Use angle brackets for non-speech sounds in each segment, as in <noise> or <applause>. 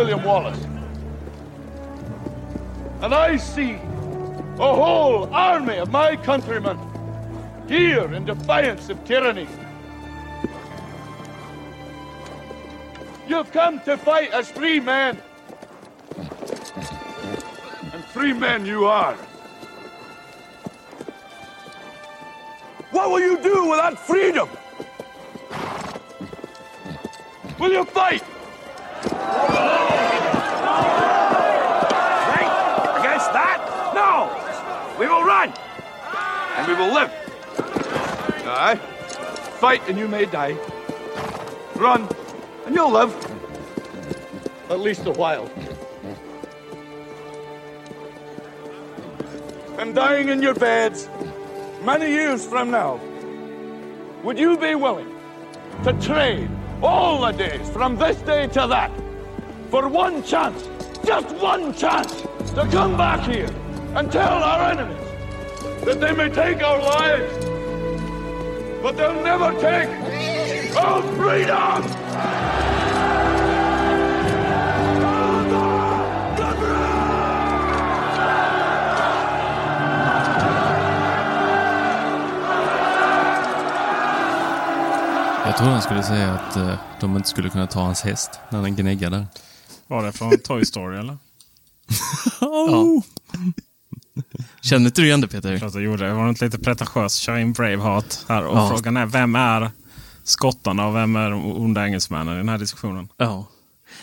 William Wallace. And I see a whole army of my countrymen here in defiance of tyranny. You've come to fight as free men. And free men you are. What will you do with that freedom? Will you fight? Against that? No! We will run! And we will live. Aye. Fight and you may die. Run and you'll live. At least a while. And dying in your beds many years from now, would you be willing to trade all the days from this day to that for one chance, just one chance, to come back here and tell our enemies that they may take our lives, but they'll never take our freedom! Trodde han skulle säga att eh, de inte skulle kunna ta hans häst när den gnäggar där. Var det från Toy Story eller? <laughs> Ja. Känner inte du igen det Peter? Klart jag gjorde. Det var inte lite pretentiöst köra in Braveheart här. Och Ja. frågan är, vem är skottarna och vem är de onda engelsmännen i den här diskussionen? Ja.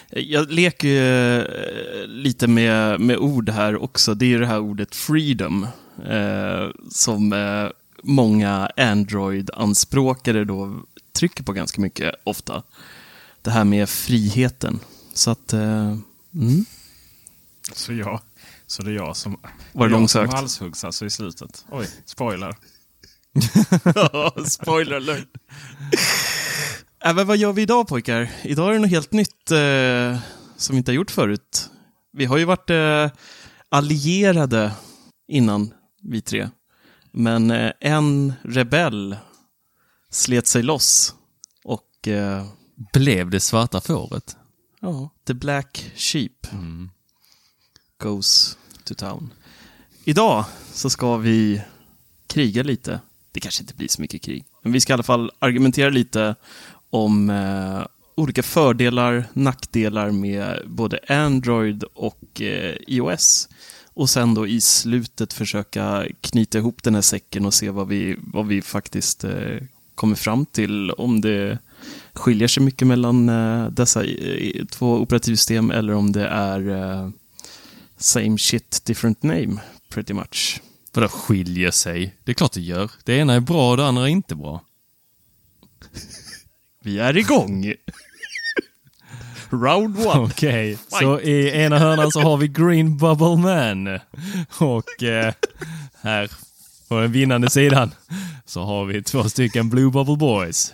Jag leker ju eh, lite med, med ord här också. Det är ju det här ordet freedom. Eh, som eh, många Android-anspråkare då trycker på ganska mycket ofta. Det här med friheten. Så att, eh, mm. Så, jag, så det är jag som, Var det jag som halshuggs alltså i slutet. Oj, spoiler. <laughs> Spoiler alert. Äh, men vad gör vi idag pojkar? Idag är det något helt nytt eh, som vi inte har gjort förut. Vi har ju varit eh, allierade innan, vi tre. Men eh, en rebell slet sig loss och eh, Blev det svarta fåret? ja, the black sheep goes to town. Idag så ska vi kriga lite. Det kanske inte blir så mycket krig, men vi ska i alla fall argumentera lite om eh, olika fördelar, nackdelar med både Android och eh, iOS. Och sen då i slutet försöka knyta ihop den här säcken och se vad vi, vad vi faktiskt eh, kommer fram till. Om det skiljer sig mycket mellan eh, dessa eh, två operativsystem eller om det är eh, same shit, different name, pretty much. Vadå skiljer sig? Det är klart det gör. Det ena är bra och det andra är inte bra. <laughs> Vi är igång! <laughs> Round one. Okej, så i ena hörnan så har vi Green Bubble Man. Och eh, här på den vinnande sidan så har vi två stycken Blue Bubble Boys.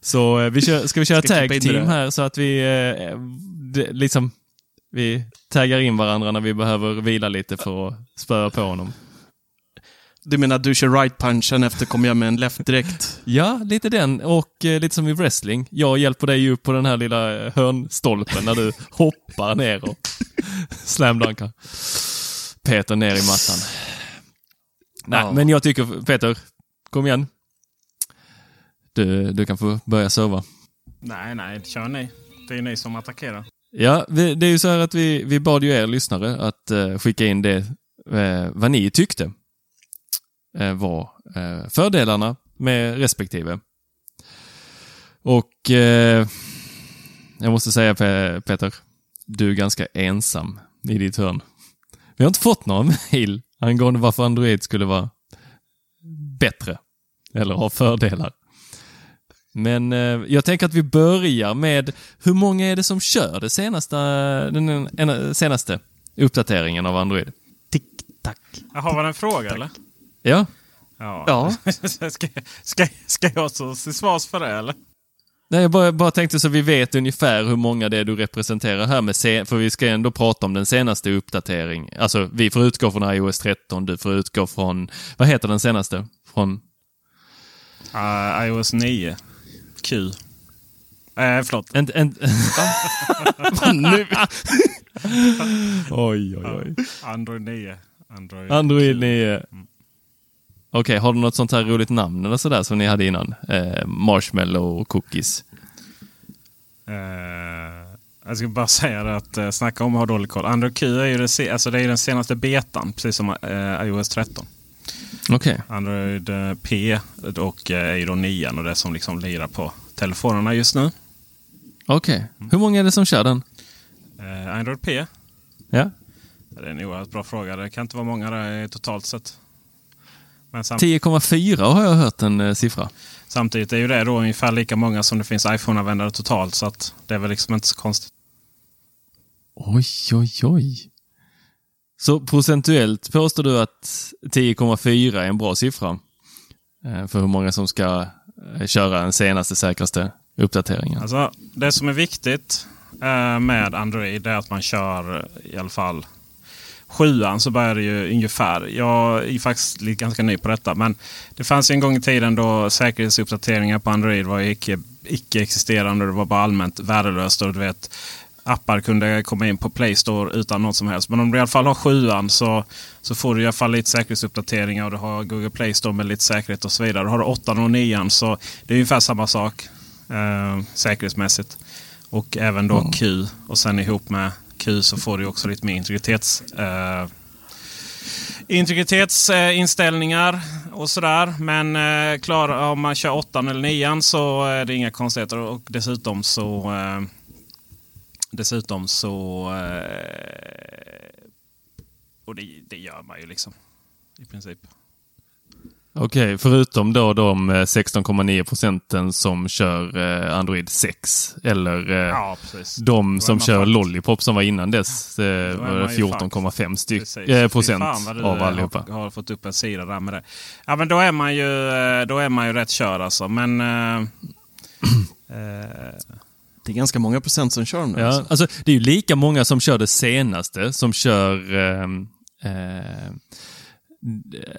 Så eh, vi kör, ska vi köra Ska tag team här så att vi eh, det, liksom vi taggar in varandra när vi behöver vila lite för att spöa på honom. Du menar du kör right punchen efter kommer jag med en left direkt? Ja, lite den och eh, lite som i wrestling. Jag hjälper dig upp på den här lilla eh, hörnstolpen när du hoppar ner och slamdunkar Peter ner i mattan. Nej, Ja. men jag tycker Peter, kom igen. Du, du kan få börja serva. Nej, nej, kör ni. Det är ni som attackerar. Ja, vi, det är ju så här att vi, vi bad ju er lyssnare att eh, skicka in det, eh, vad ni tyckte eh, var eh, fördelarna med respektive. Och eh, jag måste säga Pe- Peter, du är ganska ensam i ditt hörn. Vi har inte fått några <laughs> mejl angående varför Android skulle vara bättre eller ha fördelar. Men eh, jag tänker att vi börjar med hur många är det som kör det senaste, den, den senaste uppdateringen av Android? Tick-tack. Jaha, var det en fråga eller? Ja, Ja. Ja. <laughs> ska, ska, ska jag så se svars för det eller? Nej, jag bara, bara tänkte så vi vet ungefär hur många det är du representerar här med, för vi ska ändå prata om den senaste uppdatering. Alltså, vi får utgå från iOS 13, du får utgå från, vad heter den senaste? Från, Uh, iOS 9. Q. Uh, förlåt. en, en, <laughs> nu. oj, oj, oj. Android 9. Android, Android Q. 9. Okej, har du något sånt här roligt namn eller sådär som ni hade innan? Eh, marshmallow och cookies. Eh, jag ska bara säga det att uh, snacka om att ha dålig koll. Android Q är ju det, alltså det är den senaste betan, precis som eh, iOS 13. Okej. Android eh, P och eh, är ju då 9 och det som liksom lirar på telefonerna just nu. Okej. Hur många är det som kör den? Eh, Android P. Ja? Det är en oerhört bra fråga. Det kan inte vara många där totalt sett. Men samt, 10,4 har jag hört en eh, siffra. samtidigt är ju det då ungefär lika många som det finns iPhone-användare totalt. Så att det är väl liksom inte så konstigt. Oj, oj, oj. Så procentuellt påstår du att 10,4 är en bra siffra? Eh, För hur många som ska eh, köra den senaste, säkraste uppdateringen? Alltså, det som är viktigt eh, med Android är att man kör i alla fall sjuan så börjar det ju ungefär. Jag är faktiskt lite ganska ny på detta. Men det fanns en gång i tiden då säkerhetsuppdateringar på Android var icke, icke existerande. Det var bara allmänt värdelöst. Och du vet, appar kunde komma in på Play Store utan något som helst. Men om du i alla fall har sjuan så, så får du i alla fall lite säkerhetsuppdateringar. Och du har Google Play Store med lite säkerhet och så vidare. Har du åttan och nian så det är ungefär samma sak eh, säkerhetsmässigt. Och även då Q. Och sen ihop med Q så får du också lite mer integritets... Eh, integritetsinställningar eh, och sådär. Men eh, klar, om man kör åttan eller nian så är det inga konstigheter. Och dessutom så... Eh, dessutom så... Eh, och det, det gör man ju liksom. I princip. Okej, förutom då de eh, 16,9 procenten som kör eh, Android 6 eller eh, Ja, de som kör fan- Lollipop som var innan dess. Eh, Då är var det man ju 14,5 styck, eh, procent fan av eh, allihopa. Har, har fått upp en sida där med det. Ja men då är man ju, eh, då är man ju rätt körd alltså. Men... Eh, <clears throat> eh, Det är ganska många procent som kör nu. Ja, alltså. alltså, det är ju lika många som kör det senaste som kör ehm, eh,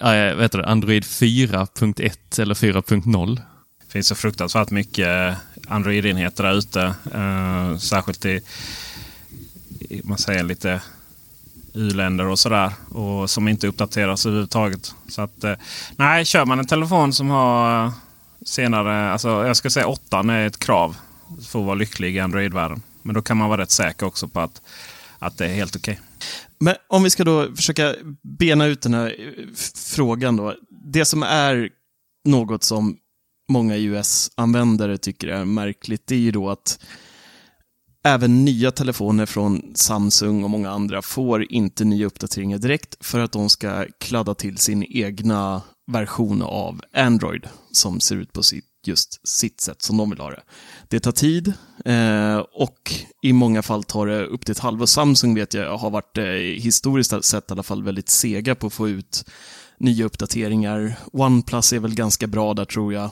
äh, vad heter det? Android 4.1 eller 4.0. Det finns så fruktansvärt mycket eh, Android-enheter där ute. Eh, särskilt i, i man säger lite u-länder och sådär. Och som inte uppdateras överhuvudtaget. Så att, eh, nej, kör man en telefon som har senare, alltså jag ska säga 8 är ett krav för att vara lycklig i Android-världen. Men då kan man vara rätt säker också på att, att det är helt okej. Men om vi ska då försöka bena ut den här eh, frågan då. Det som är något som många US-användare tycker är märkligt, det är ju då att även nya telefoner från Samsung och många andra får inte nya uppdateringar direkt för att de ska kladda till sin egna version av Android som ser ut på sitt just sitt sätt som de vill ha det. Det tar tid eh, och i många fall tar det upp till ett halvår. Samsung vet jag har varit eh, historiskt sett i alla fall väldigt sega på att få ut nya uppdateringar. OnePlus är väl ganska bra där tror jag.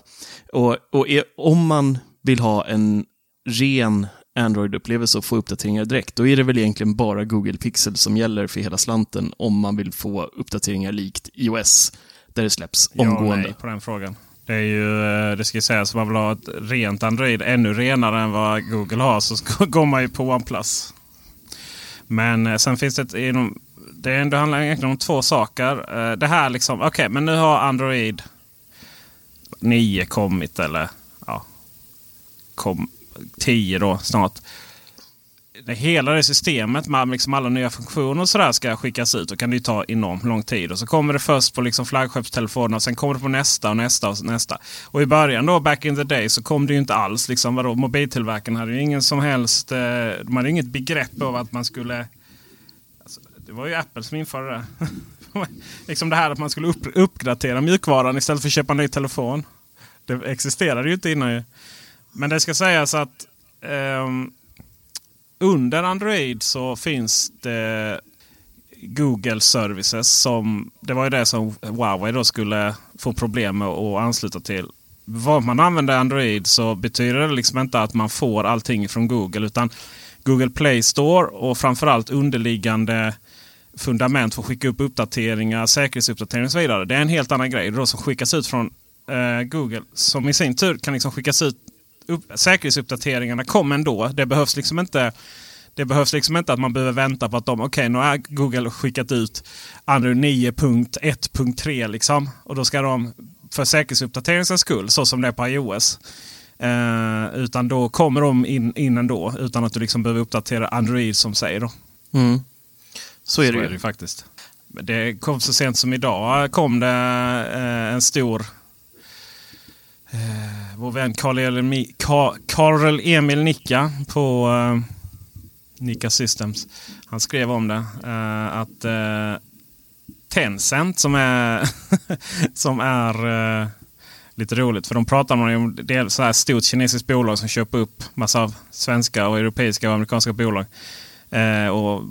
Och, och är, om man vill ha en ren Android-upplevelse och få uppdateringar direkt, då är det väl egentligen bara Google Pixel som gäller för hela slanten om man vill få uppdateringar likt iOS, där det släpps omgående. Ja, nej på den frågan. Det är ju, eh, det ska sägas, om man vill ha ett rent Android, ännu renare än vad Google har, så <laughs> går man ju på OnePlus. Men eh, sen finns det inom, det ändå handlar egentligen om två saker. Eh, det här liksom, okej, okay, men nu har Android 9 kommit eller ja, kom, 10 då snart. Det, hela det systemet med liksom alla nya funktioner och sådär ska skickas ut. Då kan det ta enormt lång tid. Och så kommer det först på liksom flaggskeppstelefonerna och sen kommer det på nästa och nästa och nästa. Och i början då, back in the day, så kom det ju inte alls. Liksom, vadå, mobiltillverkarna hade ju ingen som helst... Eh, de hade inget begrepp av att man skulle... Alltså, det var ju Apple som införde det. <laughs> liksom det här att man skulle upp, uppgradera mjukvaran istället för att köpa en ny telefon. Det existerade ju inte innan ju. Men det ska sägas att um, under Android så finns det Google Services. som Det var ju det som Huawei då skulle få problem med att ansluta till. Vad man använder Android så betyder det liksom inte att man får allting från Google. Utan Google Play Store och framförallt underliggande fundament för att skicka upp uppdateringar, säkerhetsuppdateringar och så vidare. Det är en helt annan grej då som skickas ut från eh, Google. Som i sin tur kan liksom skickas ut upp, säkerhetsuppdateringarna kom ändå. Det behövs liksom inte det behövs liksom inte att man behöver vänta på att de, okej okay, nu har Google skickat ut Android 9.1.3 liksom. Och då ska de för säkerhetsuppdateringens skull, så som det är på iOS. Eh, utan då kommer de in, in ändå utan att du liksom behöver uppdatera Android som säger. Då. Mm. Så är det så ju. Är det faktiskt. Det kom så sent som idag kom det eh, en stor eh, vår vän Karl Emil Nicka på eh, Nicka Systems. Han skrev om det. Eh, att eh, Tencent som är, <laughs> som är eh, lite roligt. För de pratar om det är så här stort kinesiskt bolag som köper upp massa av svenska och europeiska och amerikanska bolag. Eh, och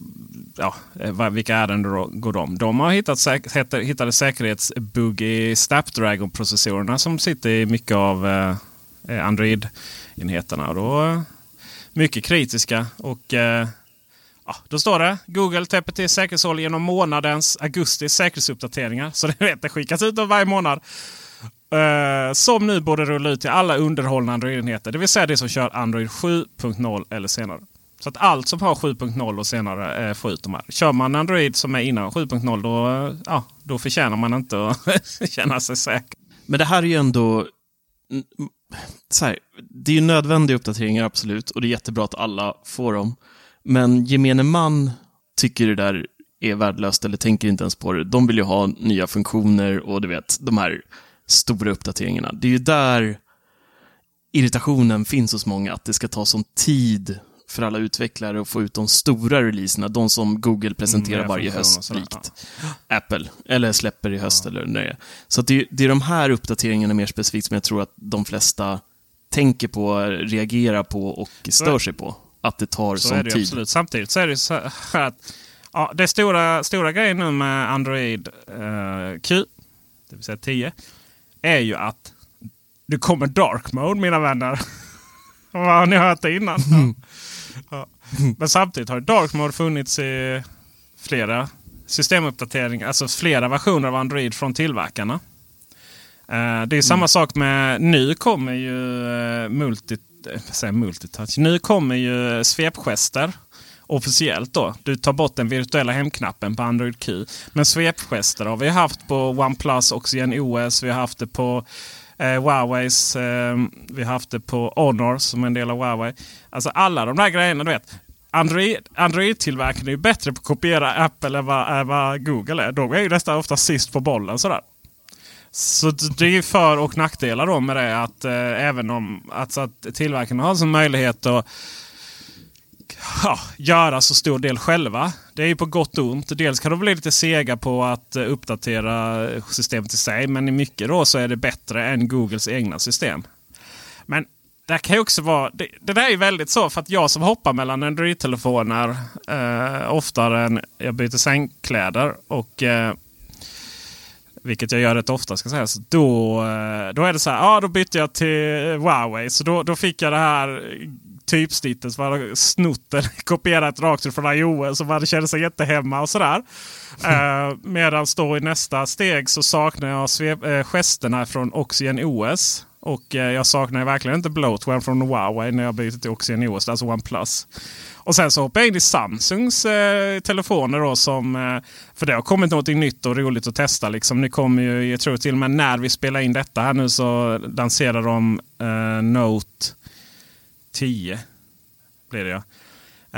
ja, eh, vilka ärenden då går de? De har hittat säk hittade säkerhetsbugg i Snapdragon-processorerna som sitter i mycket av eh, eh Android-enheterna. Då, eh, mycket kritiska. och eh, ja, Då står det Google täpper till säkerhetshål genom månadens augusti säkerhetsuppdateringar. Så <laughs> det, vet, det skickas ut varje månad. Uh, som nu borde rulla ut till alla underhållna Android-enheter. Det vill säga det som kör Android 7.0 eller senare. Så att allt som har 7.0 och senare eh, får ut de här. Kör man Android som är innan 7.0 då, eh, ja, då förtjänar man inte att <laughs> känna sig säker. Men det här är ju ändå... Så här, det är ju nödvändiga uppdateringar, absolut. Och det är jättebra att alla får dem. Men gemene man tycker det där är värdelöst eller tänker inte ens på det. De vill ju ha nya funktioner och du vet, de här stora uppdateringarna. Det är ju där irritationen finns hos många, att det ska ta sån tid för alla utvecklare att få ut de stora releaserna, de som Google presenterar mm, varje höst, likt ja. Apple, eller släpper i höst ja. eller när det är. Så det, det är de här uppdateringarna mer specifikt som jag tror att de flesta tänker på, reagerar på och stör sig på. Att det tar så sån tid. Absolut. Samtidigt så är det så här att ja, det stora, stora grejen nu med Android eh, Q, det vill säga 10, är ju att det kommer dark mode mina vänner. <laughs> har ni hört det innan? <laughs> Mm. Ja. Men samtidigt har Dark Mode funnits i flera systemuppdateringar, alltså flera versioner av Android från tillverkarna. Uh, det är samma mm. sak med, nu kommer ju uh, multi, säger multitouch. Nu kommer ju svepgester officiellt då. Du tar bort den virtuella hemknappen på Android Q. Men svepgester har vi haft på OnePlus Oxygen OS. Vi har haft det på eh, Huaweis. Eh, vi har haft det på Honor som är en del av Huawei. Alltså alla de där grejerna du vet. Android, Android-tillverkarna är ju bättre på att kopiera Apple än vad, än vad Google är. De är ju nästan ofta sist på bollen sådär. Så det är för och nackdelar då med det. Att eh, även om alltså att tillverkarna har som möjlighet att ja, göra så stor del själva. Det är ju på gott och ont. Dels kan de bli lite sega på att eh, uppdatera systemet i sig. Men i mycket då så är det bättre än Googles egna system. Men det kan ju också vara... Det, det där är ju väldigt så för att jag som hoppar mellan Android-telefoner eh, oftare än jag byter sängkläder. Och, eh, vilket jag gör rätt ofta ska sägas. Då, eh, då är det så här, ja då bytte jag till Huawei. Så då, då fick jag det här typsnittet som hade snott eller <laughs> kopierat rakt från iOS och man kände sig jättehemma och sådär. uh, Medan då i nästa steg så saknar jag svep, uh, gesterna från Oxygen OS. Och uh, jag saknar verkligen inte bloatware från Huawei när jag byter till Oxygen OS, alltså OnePlus. Och sen så hoppar jag in i Samsungs eh, telefoner då som... Eh, för det har kommit något nytt och roligt att testa. Liksom. Nu kommer ju, jag tror till och med när vi spelar in detta här nu så lanserar de eh, Note 10. Blir det ja.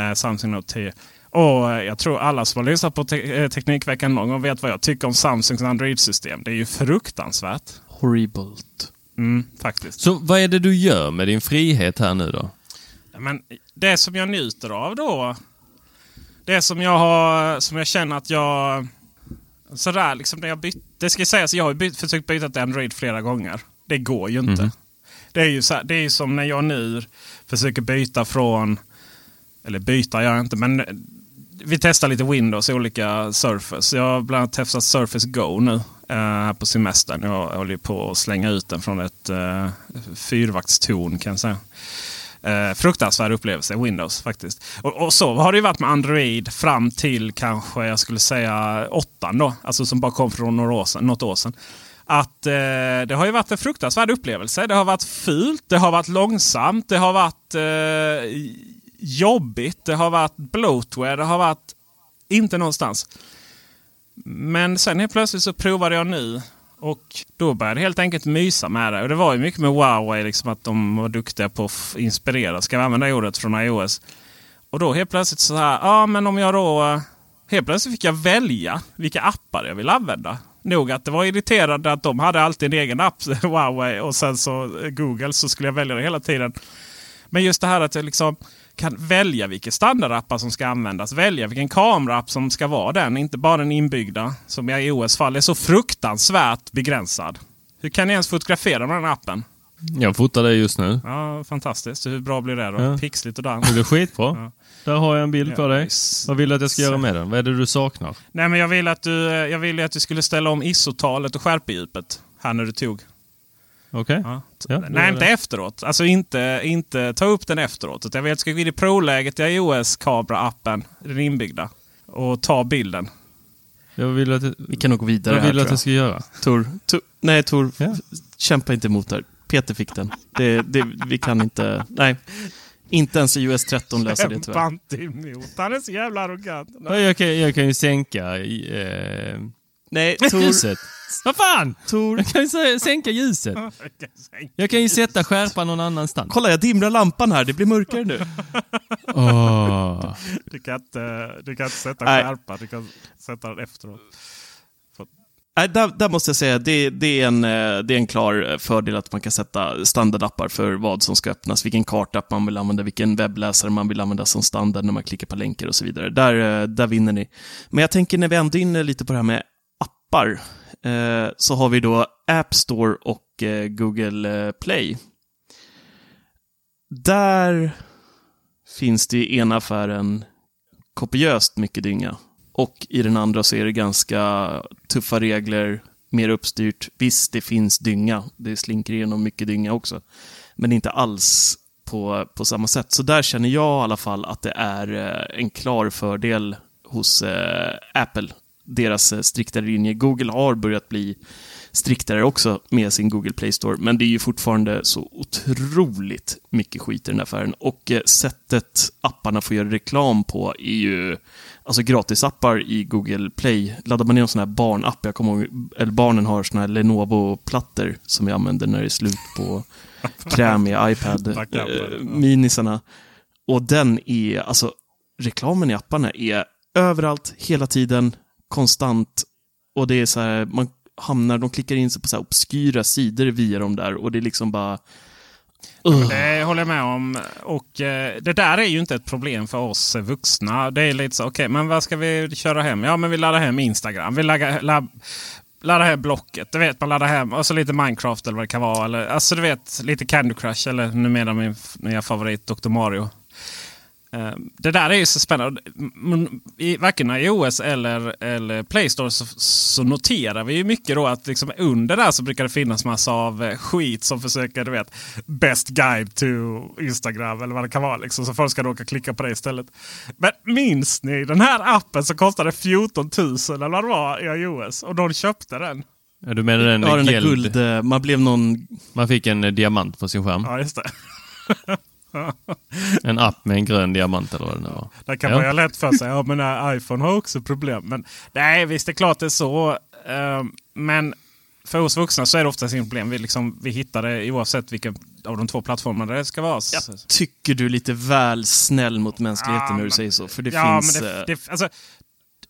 Eh, Samsung Note 10. Och eh, jag tror alla som har lyssnat på te eh, Teknikveckan någon gång vet vad jag tycker om Samsungs Android-system. Det är ju fruktansvärt. Horribelt. Mm, faktiskt. Så vad är det du gör med din frihet här nu då? Men det som jag njuter av då. Det som jag har, som jag känner att jag... Sådär liksom när jag bytte. Det ska sägas, jag har byt, försökt byta till Android flera gånger. Det går ju inte. Mhm. Det är ju så här, det är som när jag nu försöker byta från... Eller byta gör jag inte, men vi testar lite Windows, olika Surface. Jag har bland annat testat Surface Go nu eh, här på semestern. Jag håller på att slänga ut den från ett uh, fyrvaktstorn kan jag säga. Uh, fruktansvärd upplevelse, Windows faktiskt. Och, och, så har det ju varit med Android fram till kanske jag skulle säga åttan då. Alltså som bara kom från några år sedan, något år sedan. Att eh, det har ju varit en fruktansvärd upplevelse. Det har varit fult, det har varit långsamt, det har varit eh, jobbigt, det har varit bloatware, det har varit inte någonstans. Men sen helt plötsligt så provade jag nu och då började jag helt enkelt mysa med det. Och det var ju mycket med Huawei, liksom att de var duktiga på att inspirera. Ska vi använda ordet från iOS? Och då helt plötsligt så här, ja men om jag då... Helt plötsligt fick jag välja vilka appar jag vill använda. Nog att det var irriterande att de hade alltid en egen app, <laughs> Huawei, och sen så eh, Google, så skulle jag välja det hela tiden. Men just det här att jag liksom kan välja vilka standardappar som ska användas. Välja vilken kameraapp som ska vara den. Inte bara den inbyggda som i iOS fall är så fruktansvärt begränsad. Hur kan ni ens fotografera med den appen? Jag fotar det just nu. Ja, fantastiskt. Hur bra blir det då? Ja. Pixligt och där. Det blir skitbra. Ja. Där har jag en bild på Ja, dig. Vad vill du att jag ska göra med den? Vad är det du saknar? Nej, men jag ville att du, eh, jag ville att du skulle ställa om ISO-talet och skärpedjupet här när du tog. Okej? Ja. Ja, det Nej, inte det. efteråt. Alltså inte, inte ta upp den efteråt. Utan jag vill att du ska gå in i Pro-läget i iOS-kamera-appen, den inbyggda. Och ta bilden. Jag vill att, Vi kan nog gå vidare vad här, vill du att jag ska göra? Tor, Tor, nej, Tor, Ja. kämpa inte emot där. Peter fick den. Det, det, vi kan inte... Nej. Inte ens iOS 13 löser det tyvärr. Kämpa inte emot. Han är så jävla arrogant. Ja, Jag kan, jag kan ju sänka eh, Nej, <laughs> Tor, ljuset. Vad fan! Tor. Jag kan ju sä- sänka ljuset. <laughs> Jag kan ju sätta skärpan någon annanstans. Kolla, jag dimrar lampan här. Det blir mörkare nu. <laughs> Åh. Du kan inte, du kan inte sätta Nej. skärpa. Du kan sätta den efteråt. Nej, där, där måste jag säga, det, det, är en, eh, det är en klar eh, fördel att man kan sätta standardappar för vad som ska öppnas, vilken kartapp man vill använda, vilken webbläsare man vill använda som standard när man klickar på länkar och så vidare. Där, eh, där vinner ni. Men jag tänker när vi ändå är inne lite på det här med appar, eh, så har vi då App Store och eh, Google Play. Där finns det i ena affären kopiöst mycket dynga. Och i den andra så är det ganska tuffa regler, mer uppstyrt. Visst, det finns dynga. Det slinker igenom mycket dynga också. Men inte alls på, på samma sätt. Så där känner jag i alla fall att det är eh, en klar fördel hos eh, Apple. Deras eh, striktare linje. Google har börjat bli striktare också med sin Google Play Store, men det är ju fortfarande så otroligt mycket skit i den här affären. Och eh, sättet apparna får göra reklam på är ju, alltså gratisappar i Google Play. Laddar man ner en sån här barnapp, jag kommer ihåg, eller barnen har såna här Lenovo-plattor som jag använder när det är slut på <laughs> kräm i iPad, eh, minisarna. Och den är, alltså reklamen i apparna är överallt, hela tiden, konstant. Och det är så här, man hamnar, de klickar in sig på så här obskyra sidor via de där och det är liksom bara... Ugh. Det håller jag med om. Och eh, det där är ju inte ett problem för oss vuxna. Det är lite så, okej, men vad ska vi köra hem? Ja, men vi laddar hem Instagram. Vi laddar, ladd, ladda hem Blocket. Du vet, man laddar hem och så lite Minecraft eller vad det kan vara. Eller, alltså du vet, lite Candy Crush eller numera min nya favorit Dr. Mario. Eh, Det där är ju så spännande. I varken iOS eller, eller Play Store så, så noterar vi ju mycket då att liksom under där så brukar det finnas massa av eh, skit som försöker, du vet, Best Guide to Instagram eller vad det kan vara. Liksom, så folk ska råka klicka på det istället. Men minns ni den här appen som kostade 14 000 eller vad det var i iOS? Och de köpte den. Ja, du menar den, Ja, den där geld? guld... eh, Man blev någon... Man fick en eh, diamant på sin skärm. Ja, just det. <laughs> <laughs> En app med en grön diamant eller vad det nu var. Där kan Ja. man ju lätt för sig. Ja, men äh, iPhone har också problem. Men nej, visst det är klart det är så. Eh, men för oss vuxna så är det oftast inget problem. Vi, liksom, vi hittar det oavsett vilken av de två plattformarna det ska vara. Jag tycker du är lite väl snäll mot mänskligheten Ja, när du men- säger så. För det ja, finns... men det, eh, det, alltså,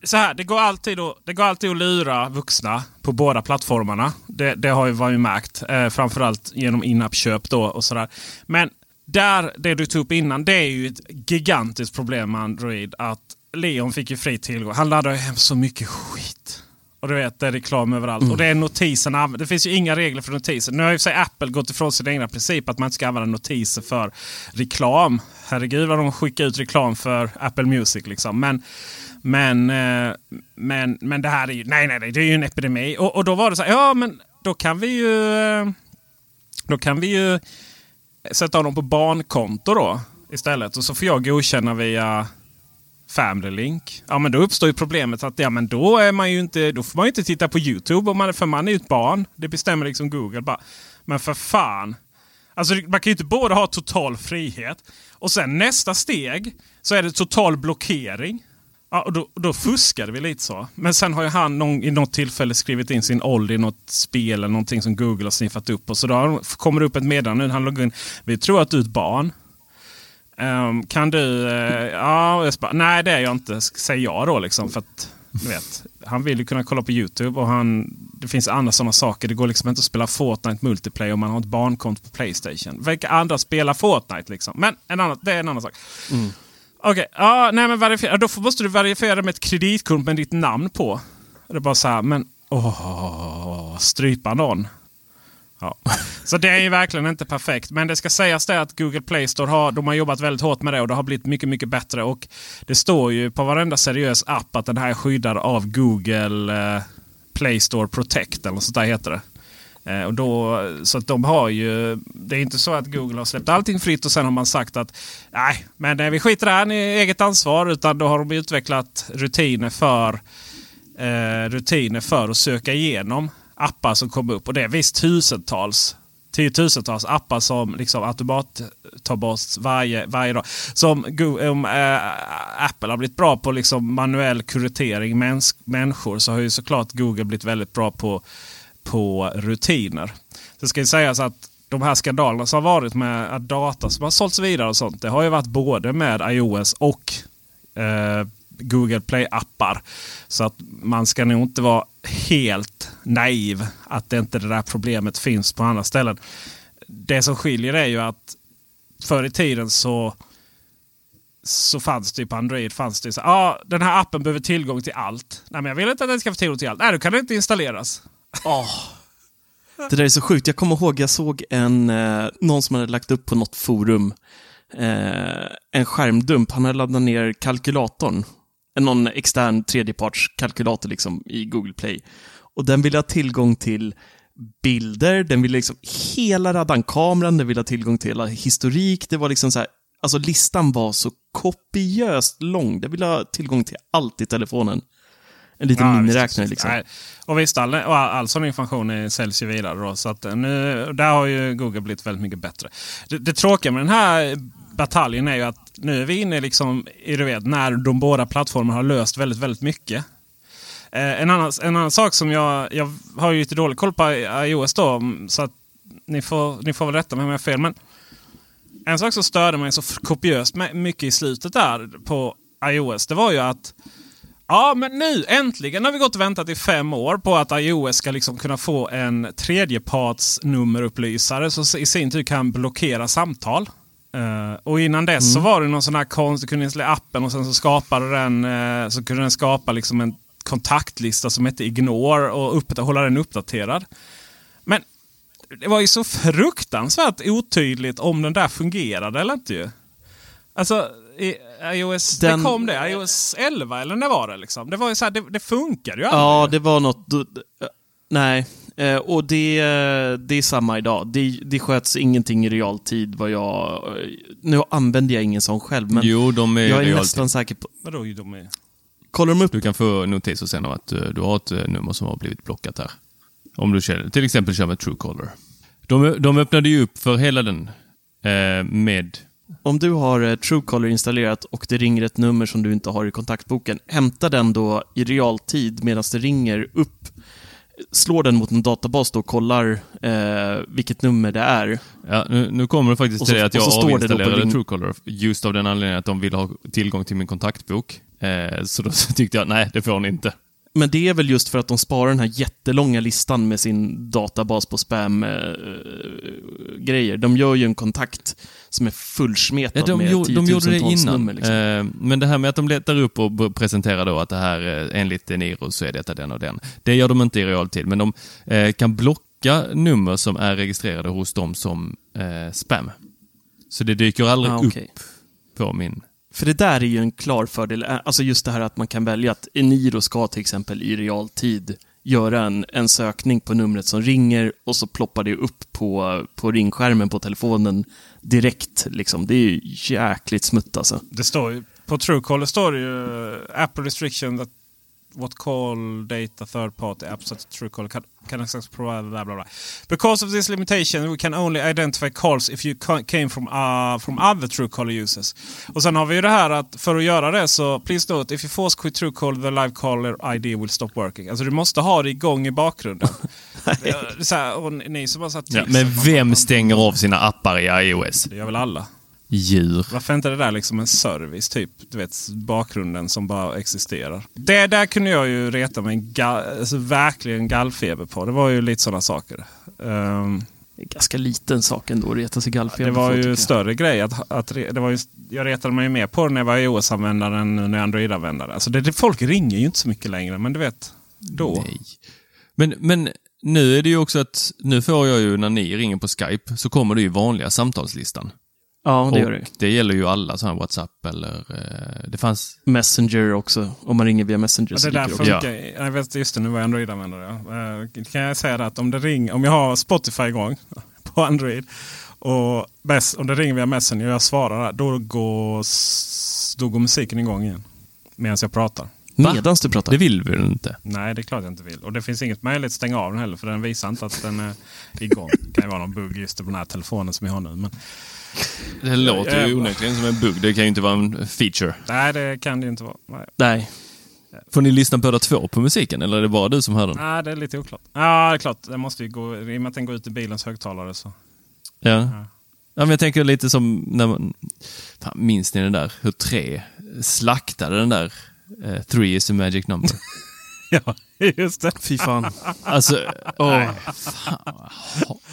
så här, det, går alltid att, det går alltid att lura vuxna på båda plattformarna. Det, det har ju varit märkt. Eh, framförallt genom in-app-köp då och sådär. Men där, det du tog upp innan, det är ju ett gigantiskt problem med Android. Att Leon fick ju fri tillgång. Han laddar ju hem så mycket skit. Och du vet, det är reklam överallt. Och det är notiserna. Det finns ju inga regler för notiser. Nu har ju sig Apple gått ifrån sin egna princip att man inte ska använda notiser för reklam. Herregud vad de skickar ut reklam för Apple Music liksom. Men, men, eh, men, men det här är ju, nej, nej, nej, det är ju en epidemi. Och, och då var det så här, ja men då kan vi ju, eh, då kan vi ju sätta honom på barnkonto då istället. Och så får jag godkänna via Family Link. Ja men då uppstår ju problemet att ja, men då, är man ju inte, då får man ju inte titta på YouTube. Om man, för man är ju ett barn. Det bestämmer liksom Google bara. Men för fan. Alltså man kan ju inte både ha total frihet och sen nästa steg så är det total blockering. Ja, och då, då fuskade vi lite så. Men sen har ju han någon, i något tillfälle skrivit in sin ålder i något spel eller någonting som Google har sniffat upp. Och så då kommer det upp ett meddelande nu. Han loggar in. Vi tror att du är ett barn. Um, kan du... Uh, ja, jag bara, nej det är jag inte, säger jag då. Liksom, för att, du vet, han vill ju kunna kolla på YouTube och han, det finns andra sådana saker. Det går liksom inte att spela Fortnite multiplayer om man har ett barnkonto på Playstation. Vilka andra spelar Fortnite liksom? Men en annan, det är en annan sak. Mm. Okej, ja, nej men verifiera. Då måste du verifiera med ett kreditkort med ditt namn på. Det är bara så här, men åh, strypa någon. Ja. Så det är ju verkligen inte perfekt. Men det ska sägas det att Google Play Store har, de har jobbat väldigt hårt med det och det har blivit mycket, mycket bättre. Och det står ju på varenda seriös app att den här är skyddad av Google eh, Play Store Protect eller något sånt där heter det. Eh, och då, så att de har ju, det är inte så att Google har släppt allting fritt och sen har man sagt att nej, men eh, vi skiter i det här, ni är eget ansvar. Utan då har de utvecklat rutiner för, eh, rutiner för att söka igenom appar som kommer upp. Och det är visst tusentals tiotusentals appar som liksom automat tar bort varje, varje dag. Som om eh, Apple har blivit bra på liksom manuell kuratering mäns- människor så har ju såklart Google blivit väldigt bra på, på rutiner. Det ska ju sägas att de här skandalerna som har varit med att data som har sålts vidare och sånt. Det har ju varit både med iOS och eh, Google Play-appar. Så att man ska nog inte vara helt naiv att det inte det där problemet finns på andra ställen. Det som skiljer är ju att förr i tiden så så fanns det ju på Android fanns det så ah, den här appen behöver tillgång till allt. Nej, men jag vill inte att den ska få tillgång till allt. Nej, då kan den inte installeras. Det där är så sjukt. Jag kommer ihåg, jag såg en, eh, någon som hade lagt upp på något forum eh, en skärmdump. Han hade laddat ner kalkylatorn. Någon extern tredjepartskalkylator liksom i Google Play. Och den ville ha tillgång till bilder, den ville liksom hela raddan kameran, den ville ha tillgång till hela historik. Det var liksom så här, alltså listan var så kopiöst lång. Den ville ha tillgång till allt i telefonen. En liten Ja, miniräknare visst, liksom. Nej. Och visst, all, och all, sån information är- säljs ju vidare. Då, så att nu, där har ju Google blivit väldigt mycket bättre. Det, det tråkiga med den här bataljen är ju att nu är vi inne liksom, i du vet, när de båda plattformarna har löst väldigt, väldigt mycket. Eh, en, annan, en annan sak som jag, jag har ju lite dålig koll på iOS då, så att ni får, ni får väl rätta mig om jag har fel. Men en sak som störde mig så kopiöst med- mycket i slutet där på iOS, det var ju att Ja, men nu äntligen har vi gått och väntat i fem år på att iOS ska liksom kunna få en tredjeparts nummerupplysare som i sin tur kan blockera samtal. Eh, och innan dess Mm. så var det någon sån här konst, du kunde installera appen och sen så skapade den, eh, så kunde den skapa liksom en kontaktlista som hette Ignore och upp, hålla den uppdaterad. Men det var ju så fruktansvärt otydligt om den där fungerade eller inte ju. Alltså, i iOS, Den- det kom det? iOS 11 eller när var det liksom? Det var ju så här, det, det funkar ju Ja, aldrig. det var något... Nej, Eh, och det, det är samma idag. Det, det sköts ingenting i realtid vad jag... Nu använder jag ingen sån själv, men jo, de är jag är realtid. nästan säker på... Vadå, de är... Kollar de upp? Du kan få notiser sen om att eh, du har ett eh, nummer som har blivit blockat här. Om du kör, till exempel kör med Truecaller. De, de öppnade ju upp för hela den eh, med... Om du har eh, Truecaller installerat och det ringer ett nummer som du inte har i kontaktboken, hämta den då i realtid medan det ringer upp. Slår den mot en databas då och kollar eh, vilket nummer det är. Ja, nu, nu kommer det faktiskt till det att jag avinstallerade ring- Truecaller just av den anledningen att de ville ha tillgång till min kontaktbok. Eh, så då <laughs> tyckte jag, nej, det får ni inte. Men det är väl just för att de sparar den här jättelånga listan med sin databas på spam-grejer. de gör ju en kontakt som är fullsmetad Ja, de, med de gjorde det innan. Liksom. Eh, men det här med att de letar upp och presenterar då att det här, eh, enligt Eniro så är detta den och den. Det gör de inte i realtid, men de eh, kan blocka nummer som är registrerade hos dem som eh, spam. Så det dyker aldrig Ah, okej. upp på min... För det där är ju en klar fördel. Eh, Alltså just det här att man kan välja att Eniro ska till exempel i realtid göra en, en sökning på numret som ringer och så ploppar det upp på, på ringskärmen på telefonen direkt. Liksom. Det är ju jäkligt smutt alltså. Det står ju, på Truecaller står det ju Apple restriction that what call data third party apps that Truecaller can, can access provide bla bla bla. Because of this limitation we can only identify calls if you ca- came from, uh, from other Truecaller users. Och sen har vi ju det här att för att göra det så please note if you force quit Truecaller the live caller ID will stop working. Alltså du måste ha det igång i bakgrunden. <laughs> det så här, och ni som har satt Ja, men vem stänger av sina appar i iOS? Det gör väl alla. Djur. Varför inte det där liksom en service, typ du vet bakgrunden som bara existerar? Det där kunde jag ju reta mig ga- alltså, verkligen gallfeber på. Det var ju lite sådana saker. En ganska liten sak ändå att reta sig gallfeber det var ju större grej. Att, att, det var ju, jag retade mig ju mer på det när jag var iOS-användare än när jag är Android-användare. Alltså det, det, folk ringer ju inte så mycket längre, men du vet, då. Nej. Men, men nu är det ju också att, nu får jag ju när ni ringer på Skype, så kommer det ju vanliga samtalslistan. Ja, det gör och det. det gäller ju alla sådana WhatsApp eller... Eh, det fanns... Messenger också. Om man ringer via Messenger Ja, så det där funkar. Jag vet, just det, nu var jag Android-användare. Ja. Eh, Kan jag säga det att om det ringer, om jag har Spotify igång <laughs> på Android och mess, om det ringer via Messenger och jag svarar då går, då går musiken igång igen. Medan jag pratar. Va? Medans du pratar. Det vill vi väl inte? Nej, det är klart jag inte vill. Och det finns inget möjlighet att stänga av den heller, för den visar inte att den är igång. Det kan ju vara någon bugg just på den här telefonen som jag har nu. Men, Det låter ju onekligen som en bugg. Det kan ju inte vara en feature. nej, det kan det ju inte vara. Nej. Nej. Får ni lyssna båda två på musiken eller är det bara du som hör den? nej, det är lite oklart. Ja, det är klart. Den måste ju gå, I och med att den går ut i bilens högtalare så. Ja. Ja, men jag tänker lite som när man... Fan, minns ni den där? Hur tre slaktade den där eh, Three is a magic number. <laughs> <laughs> Ja, just det. Fy fan. <laughs> alltså, åh,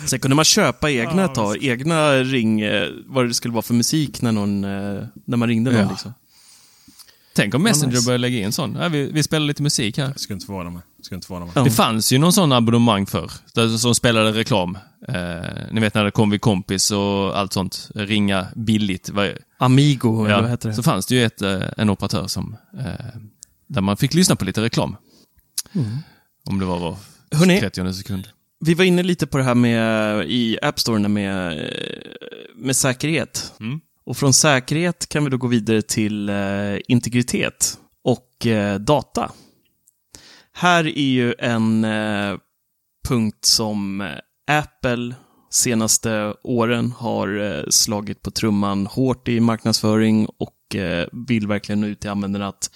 Sen kunde man köpa egna ett tag. Egna ring, eh, vad det skulle vara för musik när, någon, eh, när man ringde någon. Ja. Liksom. tänk om Messenger nice. börjar lägga in sån. Ja, vi, vi spelar lite musik här. Jag skulle inte förvåna mig. Skulle inte förvåna mig. Ja. Det fanns ju någon sån abonnemang för som spelade reklam. Eh, ni vet när det kom vid kompis och allt sånt. Ringa billigt. Amigo, eller vad Ja, heter det? så fanns det ju ett, eh, en operatör som, eh, där man fick lyssna på lite reklam. Om det var var Hörrni. 30 sekund. Vi var inne lite på det här med i App Store med, med säkerhet. Mm. Och från säkerhet kan vi då gå vidare till eh, integritet och eh, data. Här är ju en eh, punkt som eh, Apple senaste åren har eh, slagit på trumman hårt i marknadsföring och eh, vill verkligen nå ut till användarna att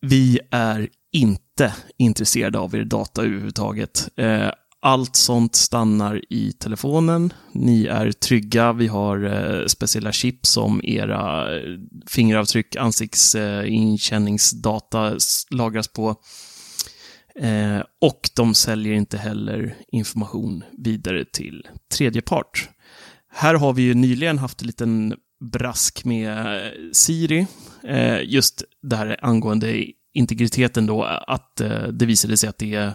vi är inte intresserade av er data överhuvudtaget. Eh, Allt sånt stannar i telefonen. Ni är trygga. Vi har eh, speciella chip som era eh, fingeravtryck, ansiktsinkänningsdata lagras på. Eh, och de säljer inte heller information vidare till tredje part. Här har vi ju nyligen haft en liten brask med eh, Siri. Eh, just det här angående integriteten då, att eh, det visade sig att det är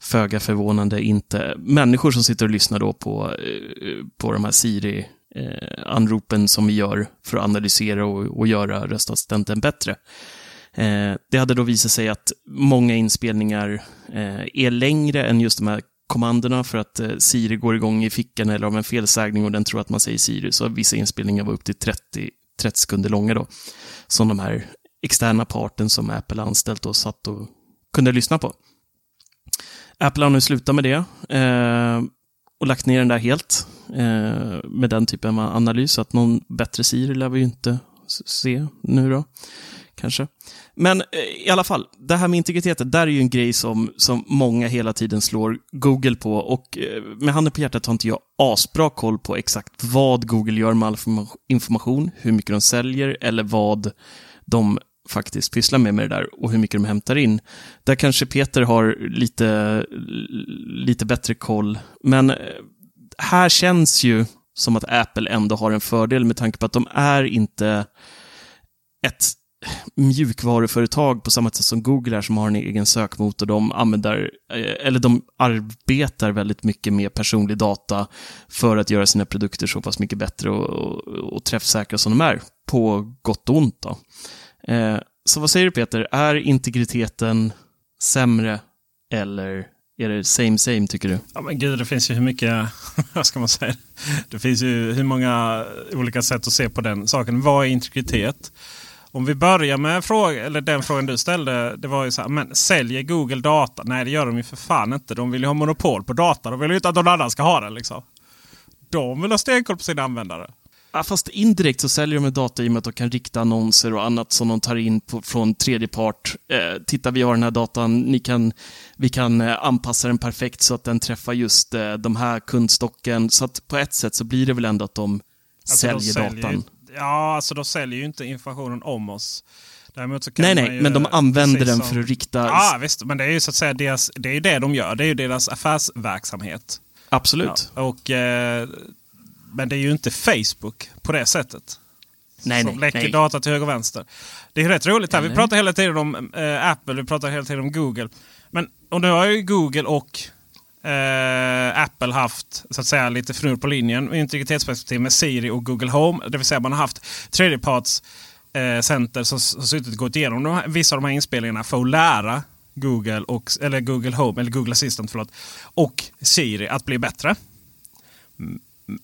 föga förvånande inte människor som sitter och lyssnar då på, eh, på de här Siri-anropen eh, som vi gör för att analysera och, och göra röstassistenten bättre. Eh, det hade då visat sig att många inspelningar eh, är längre än just de här kommandona för att eh, Siri går igång i fickan eller av en felsägning och den tror att man säger Siri. Så vissa inspelningar var upp till 30, 30 sekunder långa då. Som de här externa parten som Apple anställt och satt och kunde lyssna på. Apple har nu slutat med det eh, och lagt ner den där helt eh, med den typen av analys. Så att någon bättre Siri lär vi ju inte se nu då kanske. Men eh, i alla fall, det här med integriteten, där är ju en grej som, som många hela tiden slår Google på och eh, med handen på hjärtat har inte jag asbra koll på exakt vad Google gör med all information, hur mycket de säljer eller vad de faktiskt pysslar med med det där och hur mycket de hämtar in. Där kanske Peter har lite, lite bättre koll, men eh, här känns ju som att Apple ändå har en fördel med tanke på att de är inte ett mjukvaruföretag på samma sätt som Google är som har en egen sökmotor. De använder, eh, eller de arbetar väldigt mycket med personlig data för att göra sina produkter så pass mycket bättre och, och, och träffsäkra som de är, på gott och ont. Då. Eh, så vad säger du Peter, är integriteten sämre eller är det same same tycker du? Ja men gud, det finns ju hur mycket, <laughs> vad ska man säga? Det finns ju hur många olika sätt att se på den saken. Vad är integritet? Om vi börjar med fråga, eller den frågan du ställde. Det var ju så här, men säljer Google data? Nej det gör de ju för fan inte. De vill ju ha monopol på data. De vill ju inte att någon annan ska ha det. Liksom. De vill ha stenkoll på sina användare. Ja, fast indirekt så säljer de data i och med att de kan rikta annonser och annat som de tar in på, från tredje part. Eh, titta, vi har den här datan, Ni kan, vi kan eh, anpassa den perfekt så att den träffar just eh, de här kundstocken. Så att på ett sätt så blir det väl ändå att de alltså säljer, de säljer datan. Ja, alltså de säljer ju inte informationen om oss. Däremot så kan nej, nej, ju, men de använder den som, för att rikta... Ja, visst. Men det är ju så att säga deras, det är ju det de gör. Det är ju deras affärsverksamhet. Absolut. Ja, och, eh, men det är ju inte Facebook på det sättet. Nej, som nej, läcker nej. data till höger och vänster. Det är rätt roligt här. Vi pratar hela tiden om eh, Apple, vi pratar hela tiden om Google. Men och nu har ju Google och eh, Apple haft så att säga lite fnurr på linjen integritetsperspektiv med Siri och Google Home. Det vill säga man har haft tredjeparts eh, center som, som suttit och gått igenom de här, vissa av de här inspelningarna för att lära Google, och, eller Google Home, eller Google Assistant förlåt, och Siri att bli bättre.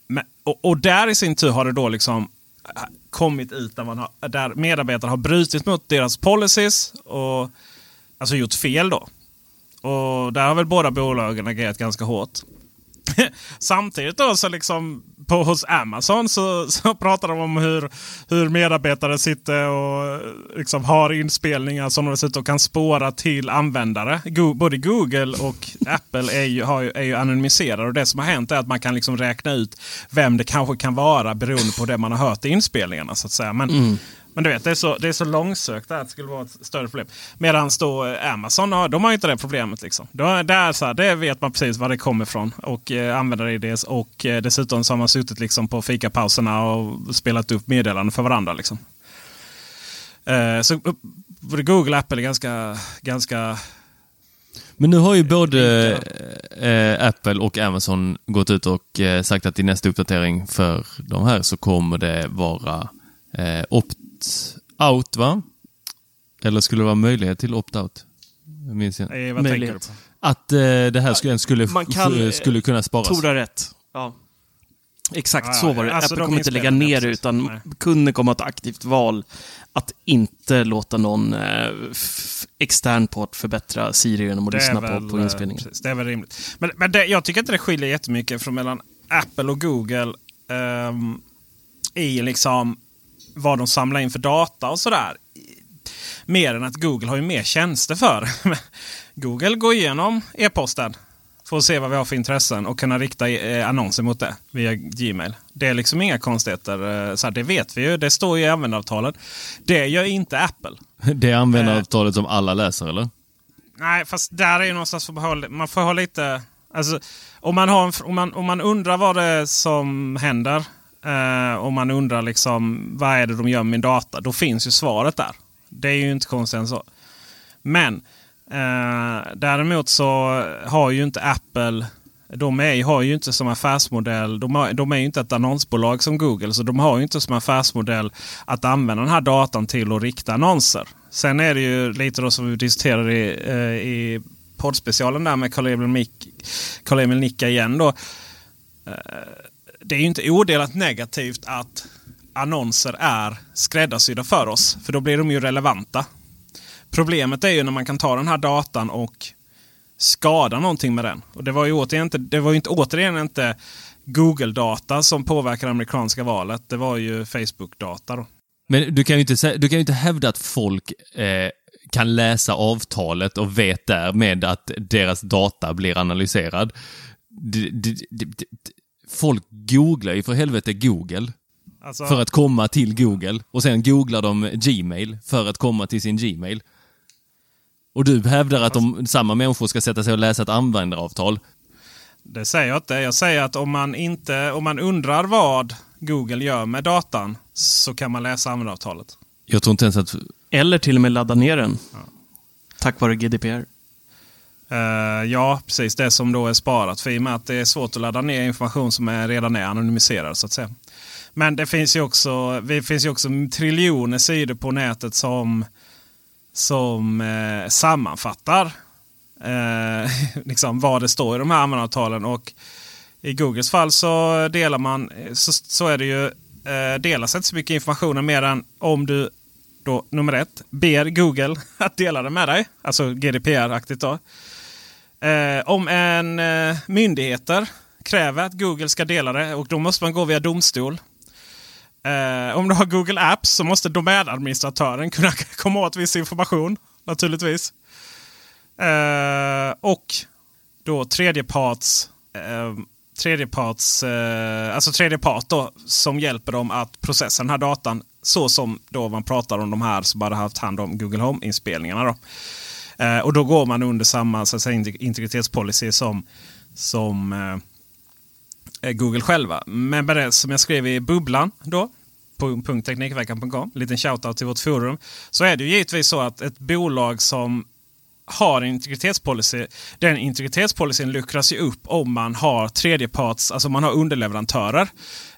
Men, och, och, där i sin tur har det då liksom äh, kommit ut där, man har, där medarbetare har brutit mot deras policies och alltså gjort fel då. Och där har väl båda bolagen agerat ganska hårt. <laughs> Samtidigt då så liksom på, hos Amazon så, så <laughs> pratar de om hur, hur medarbetare sitter och eh, liksom har inspelningar som de dessutom kan spåra till användare. Go både Google och <laughs> Apple är ju, har är ju anonymiserade och det som har hänt är att man kan liksom räkna ut vem det kanske kan vara beroende på det man har hört i inspelningarna. så att säga. Men, mm. Men du vet, det är så, det är så långsökt att det skulle vara ett större problem. Medan då eh, Amazon, de har inte det problemet. Liksom. Då, där, så här, det vet man precis var det kommer ifrån. Och eh, användar-IDs. Och eh, dessutom så har man suttit liksom på fikapauserna och spelat upp meddelanden för varandra. Liksom. Eh, så både Google och Apple är ganska, ganska men nu har ju både eh, Apple och Amazon gått ut och eh, sagt att i nästa uppdatering för de här så kommer det vara eh, opt out va? Eller skulle det vara möjlighet till opt-out? Jag minns inte. Nej, vad möjlighet. tänker du på? Att eh, det här skulle, skulle, kan, skulle kunna sparas. Tora rätt. Ja. Exakt ah, så var det. Alltså Apple kommer inte lägga ner det, utan Nej. kunden kommer att ha ett aktivt val att inte låta någon eh, extern part förbättra Siri genom att lyssna väl, på, på inspelningen. Precis, det är väl rimligt. Men, men det, jag tycker inte det skiljer jättemycket från mellan Apple och Google um, i liksom vad de samlar in för data och sådär. Mer än att Google har ju mer tjänster för. <laughs> Google går igenom e-posten för att se vad vi har för intressen och kunna rikta eh, annonser mot det via Gmail. Det är liksom inga konstigheter. Eh, så det vet vi ju. Det står ju i användaravtalet. Det gör inte Apple. <laughs> Det är användaravtalet som alla läser eller? Nej, fast där är ju någonstans för man får ha lite... Alltså, om, man har en, om, man, om man undrar vad det är som händer eh, och man undrar liksom vad är det de gör med min data. Då finns ju svaret där. Det är ju inte konstigt än så. Men eh, däremot så har ju inte Apple de är, har ju inte som affärsmodell, de, har, de är ju inte ett annonsbolag som Google, så de har ju inte som affärsmodell att använda den här datan till att rikta annonser. Sen är det ju lite då som vi diskuterade i, eh, i poddspecialen där med Carl-Emil Nicka igen. Då. Eh, det är ju inte odelat negativt att annonser är skräddarsydda för oss. För då blir de ju relevanta. Problemet är ju när man kan ta den här datan och skada någonting med den. Och det var ju återigen inte, det var ju inte, återigen inte Google-data som påverkar det amerikanska valet. Det var ju Facebook-data. Men du kan ju inte, du kan ju inte hävda att folk eh, kan läsa avtalet och vet därmed att deras data blir analyserad. D folk googlar ju för helvete Google. Alltså... För att komma till Google. Och sen googlar de Gmail för att komma till sin Gmail. Och du hävdar att de, samma människor ska sätta sig och läsa ett användaravtal. Det säger jag inte. Jag säger att om man, inte, om man undrar vad Google gör med datan så kan man läsa användaravtalet. Jag tror inte ens att... Eller till och med ladda ner den. Ja. Tack vare GDPR. Uh, ja, precis. Det som då är sparat. För i och med att det är svårt att ladda ner information som är, redan är anonymiserad. så att säga. Men det finns ju också, det finns ju också triljoner sidor på nätet som som eh, sammanfattar eh, <laughs> liksom vad det står i de här användaravtalen. Och I Googles fall så delar man så, så är det ju eh, delas inte så mycket information mer än om du då nummer ett ber Google <laughs> att dela det med dig. Alltså GDPR-aktigt då. Eh, om en eh, myndigheter kräver att Google ska dela det och då måste man gå via domstol. Eh, om du har Google Apps så måste domänadministratören kunna <laughs> komma åt viss information. Naturligtvis. Eh, och då tredjeparts... Eh, tredjeparts eh, alltså tredjepart då, som hjälper dem att processa den här datan. Så som då man pratar om de här som bara haft hand om Google Home-inspelningarna. Då. Eh, och då går man under samma så att säga, integritetspolicy som, som eh, eh, Google själva. Men med det som jag skrev i bubblan då på .teknikveckan.com, liten shoutout till vårt forum. Så är det ju givetvis så att ett bolag som har en integritetspolicy. Den integritetspolicyn luckras ju upp om man har tredjeparts, alltså man har underleverantörer.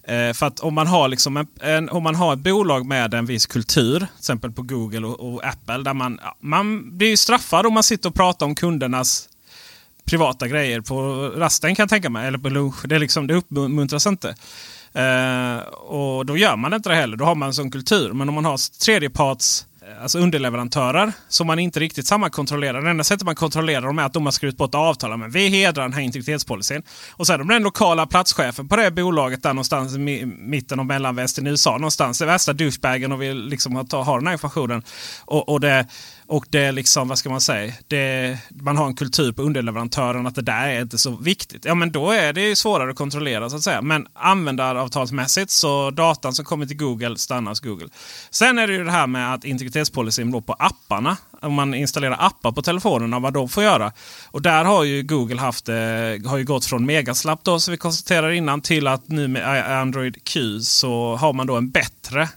Eh, för att om man, har liksom en, en, om man har ett bolag med en viss kultur, till exempel på Google och, och Apple, där man, man blir straffad om man sitter och pratar om kundernas privata grejer på rasten kan jag tänka mig. Eller på lunch. Det, är liksom, det uppmuntras inte. Eh, och då gör man inte det heller. Då har man en sån kultur. Men om man har tredjeparts Eh, alltså underleverantörer som man inte riktigt sammankontrollerar. Det enda sättet man kontrollerar dem är att de har skrivit på ett avtal. Men vi hedrar den här integritetspolicyn. Och så är de den lokala platschefen på det bolaget där någonstans i mitten och mellanvästern i USA. Någonstans i värsta douchebagen och vill liksom ha, ha den här informationen. Och, och det och det är liksom, vad ska man säga, det, man har en kultur på underleverantören att det där är inte så viktigt. Ja men då är det svårare att kontrollera så att säga. Men användaravtalsmässigt så datan som kommer till Google stannar hos Google. Sen är det ju det här med att integritetspolicyn då på apparna. Om man installerar appar på telefonerna, vad de får göra. Och där har ju Google haft, eh, har ju gått från Megaslapp då som vi konstaterade innan till att nu med Android Q så har man då en bättre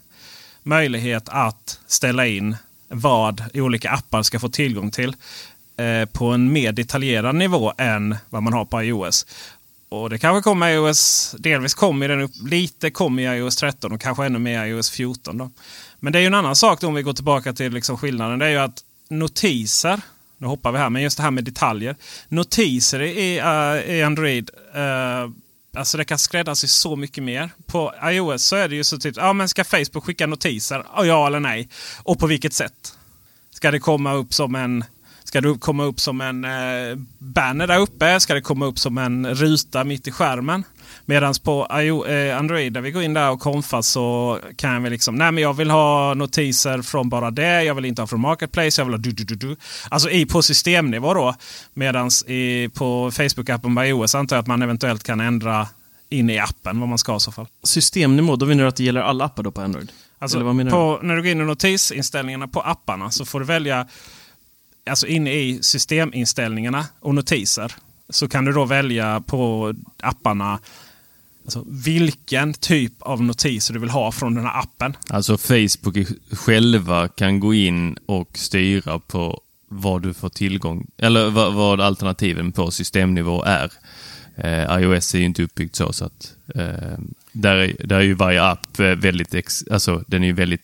möjlighet att ställa in vad olika appar ska få tillgång till eh, på en mer detaljerad nivå än vad man har på iOS. Och det kanske kommer i iOS, delvis kommer den upp lite kommer i iOS 13 och kanske ännu mer i iOS 14. Då. Men det är ju en annan sak då, om vi går tillbaka till liksom skillnaden. Det är ju att notiser, nu hoppar vi här, men just det här med detaljer. Notiser i, uh, i Android uh, Alltså det kan skräddarsy så mycket mer. På iOS så är det ju så typ, ja men ska Facebook skicka notiser? Ja eller nej? Och på vilket sätt? Ska det komma upp som en Ska det komma upp som en eh, banner där uppe? Ska det komma upp som en ruta mitt i skärmen? Medan på eh, Android där vi går in där och konfar så kan vi liksom, nej men jag vill ha notiser från bara det. Jag vill inte ha från Marketplace. Jag vill ha du, du, du, du. Alltså i, på systemnivå då. Medan på Facebook-appen med iOS antar jag att man eventuellt kan ändra in i appen vad man ska i så fall. Systemnivå, då menar du att det gäller alla appar då på Android? Alltså, på, när du går in i notisinställningarna på apparna så får du välja alltså inne i systeminställningarna och notiser. Så kan du då välja på apparna Alltså, vilken typ av notiser du vill ha från den här appen. Alltså Facebook själva kan gå in och styra på vad du får tillgång, eller vad, vad alternativen på systemnivå är. Eh, iOS är ju inte uppbyggt så, så att eh, där, är, där är ju varje app eh, väldigt, ex, alltså den är ju väldigt,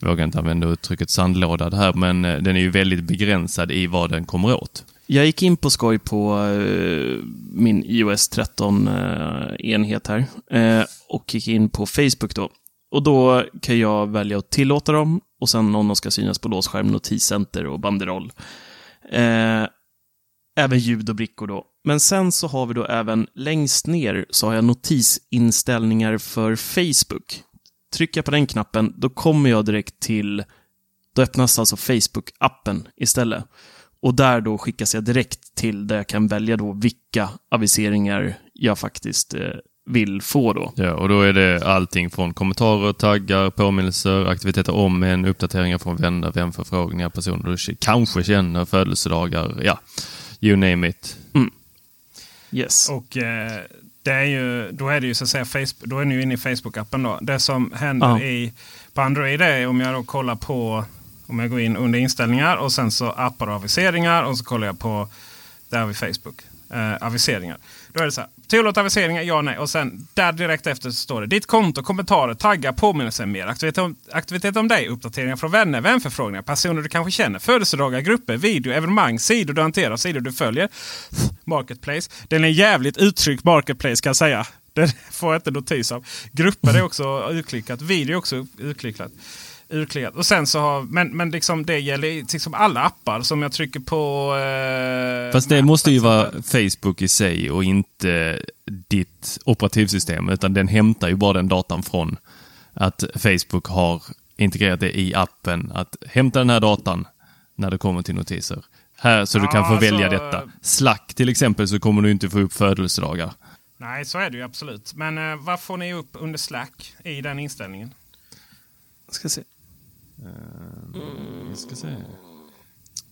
vågar inte använda uttrycket sandlåda här, men eh, den är ju väldigt begränsad i vad den kommer åt. Jag gick in på skoj på eh, min iOS 13-enhet eh, här och gick in på Facebook då. Och då kan jag välja att tillåta dem och sen om de ska synas på låsskärm, notiscenter och banderoll. Även ljud och brickor då. Men sen så har vi då även längst ner så har jag notisinställningar för Facebook. Trycker jag på den knappen, då kommer jag direkt till, då öppnas alltså Facebook-appen istället. Och där då skickas jag direkt till där jag kan välja då vilka aviseringar jag faktiskt eh, vill få då. Ja, och då är det allting från kommentarer, taggar, påminnelser, aktiviteter om en, uppdateringar från vänner, vänförfrågningar, personer du kanske känner, födelsedagar, ja, you name it. Mm. Yes. Och eh, det är ju, då är det ju så att säga Facebook, då är ni inne i Facebook-appen då. Det som händer Ja. i, på Android är om jag då kollar på, om jag går in under inställningar och sen så appar och aviseringar och så kollar jag på, där har vi Facebook, eh, aviseringar. Då är det så här, tillåt aviseringar, ja nej. Och sen där direkt efter så står det ditt konto, kommentarer, taggar, påminnelser, mer aktivitet om, aktivitet om dig, uppdateringar från vänner, vänförfrågningar, personer du kanske känner, födelsedagar, grupper, video, evenemang, sidor du hanterar, sidor du följer. <sighs> Marketplace. Den är jävligt uttryckt Marketplace kan jag säga. <laughs> Den får jag inte notis av. Grupper är också urklickat. Video är också urklickat urklickat. Och sen så har, men, men liksom det gäller liksom alla appar som jag trycker på. Eh, Fast det måste ju till vara. Facebook i sig och inte ditt operativsystem, utan den hämtar ju bara den datan från att Facebook har integrerat det i appen, att hämta den här datan när det kommer till notiser. Här, så du Ja, kan få välja alltså- detta. Slack till exempel så kommer du inte få upp födelsedagar. Nej, så är det ju absolut. Men eh, vad får ni upp under Slack i den inställningen? Ska se. Vi ska se.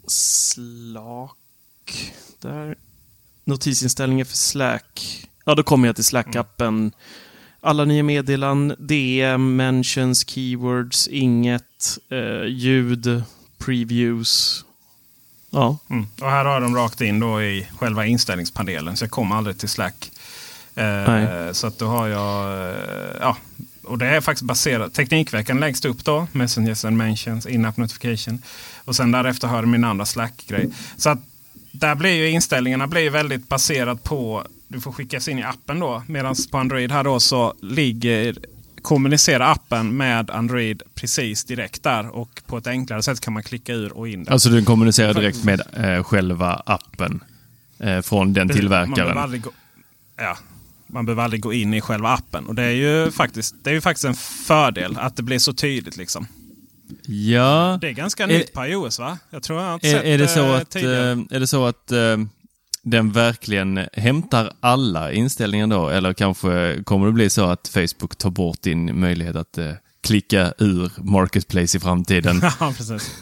Slack. Där. Notisinställningar för Slack. Ja, då kommer jag till Slack-appen. Alla nya meddelanden, DM, mentions, keywords, inget, eh, ljud, previews. Ja, Mm. Och här har de rakt in då i själva inställningspanelen. Så jag kommer aldrig till Slack. Eh, Nej. så att då har jag... Eh, ja, och det är faktiskt baserat. Teknikveckan längst upp då. Messengers and mentions, in-app notification. Och sen därefter har min andra Slack-grej. Så att där blir ju inställningarna blir väldigt baserat på... Du får skickas in i appen då. Medan på Android här då så ligger kommunicerar appen med Android precis direkt där. Och på ett enklare sätt kan man klicka ur och in. där. Alltså du kommunicerar direkt med eh, själva appen eh, från den behöver tillverkaren. gå, ja, man behöver aldrig gå in i själva appen. Och det är ju faktiskt, det är ju faktiskt en fördel att det blir så tydligt. Liksom. Ja, Det är ganska Är- nytt på iOS va? Jag tror jag har inte är, sett är det så eh, att, tidigare. eh, är det så att eh, den verkligen hämtar alla inställningar då? Eller kanske kommer det bli så att Facebook tar bort din möjlighet att eh, klicka ur Marketplace i framtiden? <laughs> ja, precis.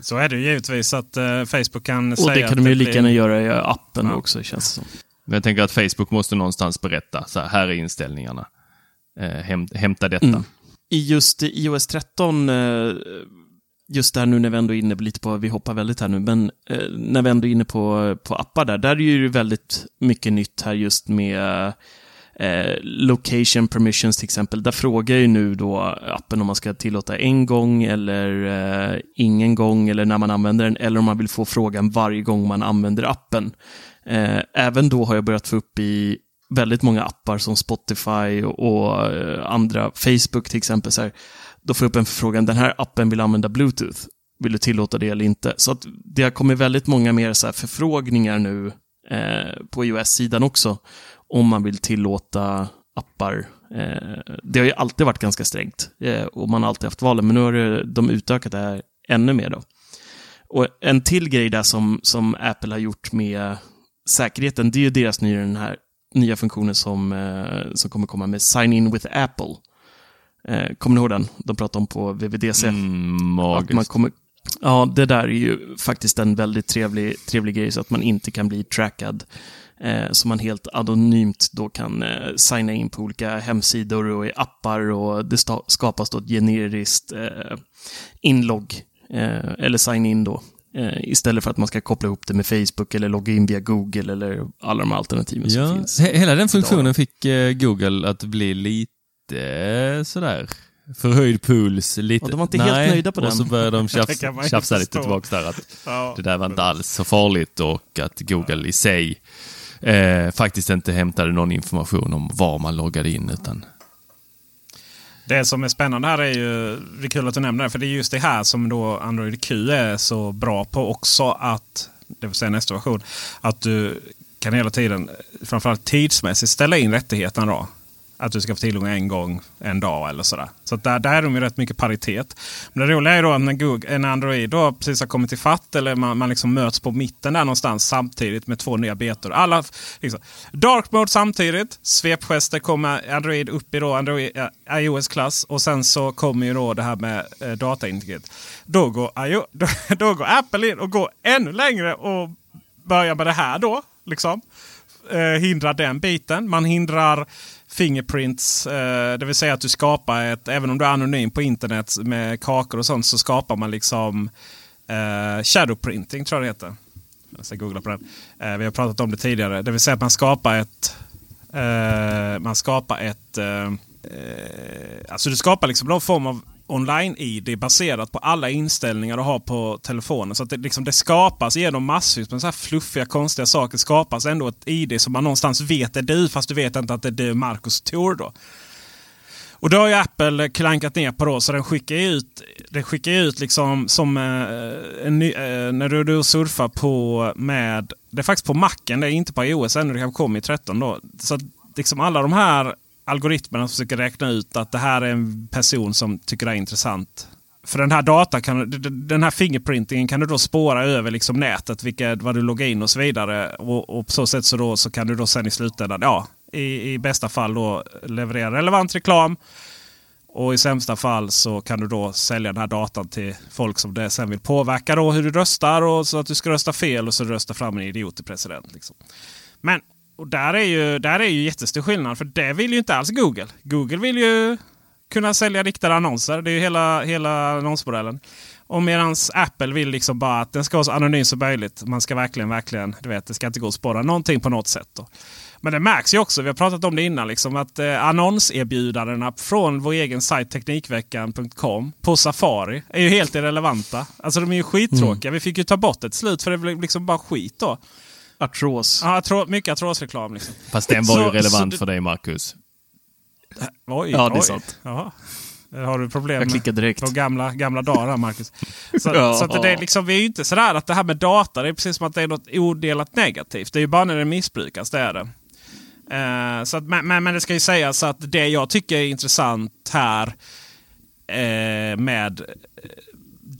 Så är det ju givetvis att eh, Facebook kan och säga det kan de ju lika gärna göra i appen Ja. också, känns det som. Men jag tänker att Facebook måste någonstans berätta, så här, här är inställningarna. Eh, häm, hämta detta. Mm. I just iOS 13, eh, just där nu när vi ändå är inne lite på, vi hoppar väldigt här nu, men eh, när vi ändå är inne på, på appar där, där är ju väldigt mycket nytt här just med eh, location permissions till exempel. Där frågar ju nu då appen om man ska tillåta en gång eller eh, ingen gång eller när man använder den, eller om man vill få frågan varje gång man använder appen. Eh, även då har jag börjat få upp i väldigt många appar som Spotify och, eh, andra, Facebook till exempel, så här, då får jag upp en förfrågan, den här appen vill använda Bluetooth. Vill du tillåta det eller inte? Så att det har kommit väldigt många mer så här förfrågningar nu eh, på iOS-sidan också, om man vill tillåta appar. Eh, det har ju alltid varit ganska strängt eh, och man har alltid haft valen, men nu har de utökat det här ännu mer. Då. Och en till grej där som, som Apple har gjort med säkerheten, det är ju deras nya, den här nya funktionen som, eh, som kommer komma med Sign In with Apple. Eh, kommer ni ihåg den? De pratade om på VVDC. Mm, att magiskt. man kommer, ja, det där är ju faktiskt en väldigt trevlig, trevlig grej, så att man inte kan bli trackad. Eh, så man helt anonymt då kan eh, signa in på olika hemsidor och i appar och det skapas då ett generiskt eh, inlogg, eh, eller sign in då, istället för att man ska koppla ihop det med Facebook eller logga in via Google eller alla de alternativen som Ja, finns. he- hela den funktionen fick eh, Google att bli lite eh, sådär förhöjd puls. Lite, Och de var inte helt nöjda på och den. så började de <laughs> tjafs, tjafsa lite förstå. tillbaks där att Ja. det där var inte alls så farligt och att Google i sig eh, faktiskt inte hämtade någon information om var man loggade in utan det som är spännande här är ju, det är kul att du nämner det, för det är just det här som då Android Q är så bra på också. att Det vill säga nästa version. Att du kan hela tiden, framförallt tidsmässigt, ställa in rättigheterna då. Att du ska få tillgång en gång en dag eller sådär. Så att där, där är de ju rätt mycket paritet. Men det roliga är då att när, Google, en Android då precis har kommit till fatt eller man, man liksom möts på mitten där någonstans samtidigt med två nya betor. Alla, liksom, dark mode samtidigt. Svepgester kommer Android upp i då Android, eh, iOS-klass. Och sen så kommer ju då det här med eh, dataintegritet. Då går, iO, <laughs> då, då går Apple in och går ännu längre och börjar med det här då. Liksom eh, hindrar den biten. Man hindrar fingerprints. Eh, det vill säga att du skapar ett, även om du är anonym på internet med kakor och sånt, så skapar man liksom eh, shadowprinting tror jag det heter. Jag ska googla på den. Eh, vi har pratat om det tidigare. Det vill säga att man skapar ett eh, man skapar ett eh, eh Alltså du skapar liksom någon form av online-id baserat på alla inställningar du har på telefonen. Så att det, liksom, det skapas genom massvis med så här fluffiga konstiga saker. skapas ändå ett ID som man någonstans vet är du fast du vet inte att det är du Marcus Thor då. Och då har ju Apple klankat ner på då så den skickar ju ut, den skickar ut liksom som eh, en ny, eh, när du, du surfar på med, det är faktiskt på Macen, det är inte på iOS ännu, det kanske kommer i 13 då. Så att liksom alla de här algoritmerna som försöker räkna ut att det här är en person som tycker det är intressant. För den här data kan, den här fingerprintingen kan du då spåra över liksom nätet, vilka, vad du loggar in och så vidare. Och, och på så sätt så, då, så kan du då sen i slutändan, ja, i, i bästa fall då leverera relevant reklam. Och i sämsta fall så kan du då sälja den här datan till folk som det sen vill påverka då hur du röstar och så att du ska rösta fel och så rösta fram en idiot till president. Liksom. Men och där är ju, där är ju jättestor skillnad för det vill ju inte alls Google. Google vill ju kunna sälja riktade annonser. Det är ju hela, hela annonsmodellen. Och medan Apple vill liksom bara att den ska vara så anonym som möjligt. Man ska verkligen, verkligen, du vet, det ska inte gå att spåra någonting på något sätt. Då. Men det märks ju också, vi har pratat om det innan, liksom, att eh, annonserbjudandena från vår egen sajt Teknikveckan.com på Safari är ju helt irrelevanta. Alltså de är ju skittråkiga. Vi fick ju ta bort ett slut för det blev liksom bara skit då. Artros. Ja, atro, mycket artrosreklam. Liksom. Fast den var Så- ju relevant det- för dig Marcus. Oj, Ja, det är sant. Jaha. Har du problem Jag klickar direkt. på gamla, gamla dagar Marcus? Så, Ja. så att det är liksom, vi är ju inte sådär att det här med data, det är precis som att det är något odelat negativt. Det är ju bara när det missbrukas, det är det. Eh, så att, men, men men det ska ju sägas att det jag tycker är intressant här eh, med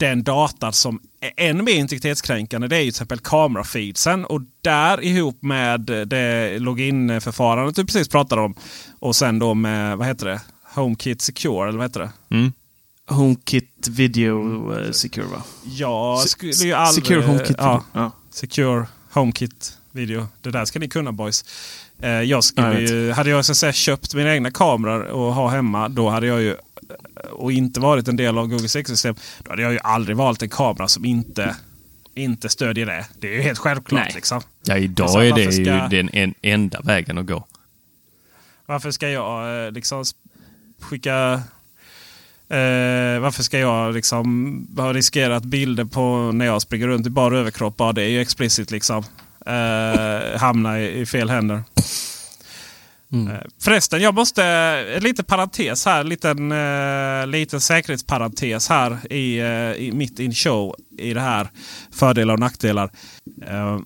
den data som är ännu mer integritetskränkande det är ju till exempel kamerafeedsen. Och där ihop med det login-förfarandet du precis pratade om. Och sen då med, vad heter det? HomeKit Secure, eller vad heter det? Mm. HomeKit Video eh, Secure va? Se- skulle ju aldrig... Secure HomeKit ja. Ja. Secure HomeKit Video. Det där ska ni kunna boys. Eh, jag Ja, skulle jag ju, hade jag så att säga, köpt mina egna kameror och ha hemma, då hade jag ju och inte varit en del av Googles ekosystem, då hade jag ju aldrig valt en kamera som inte, inte stödjer det. Det är ju helt självklart. Nej. Liksom. Ja, idag Alltså, är det varför ju ska- den en, enda vägen att gå. Varför ska jag eh, liksom skicka... Eh, varför ska jag liksom ha riskerat bilder på när jag springer runt i bara överkropp? Bara det är ju explicit liksom. Eh, hamna i, i fel händer. Eh, Förresten, jag måste, en liten parentes här, en liten, eh, liten säkerhetsparentes här i, eh, i mitt in show i det här. Fördelar och nackdelar. Eh,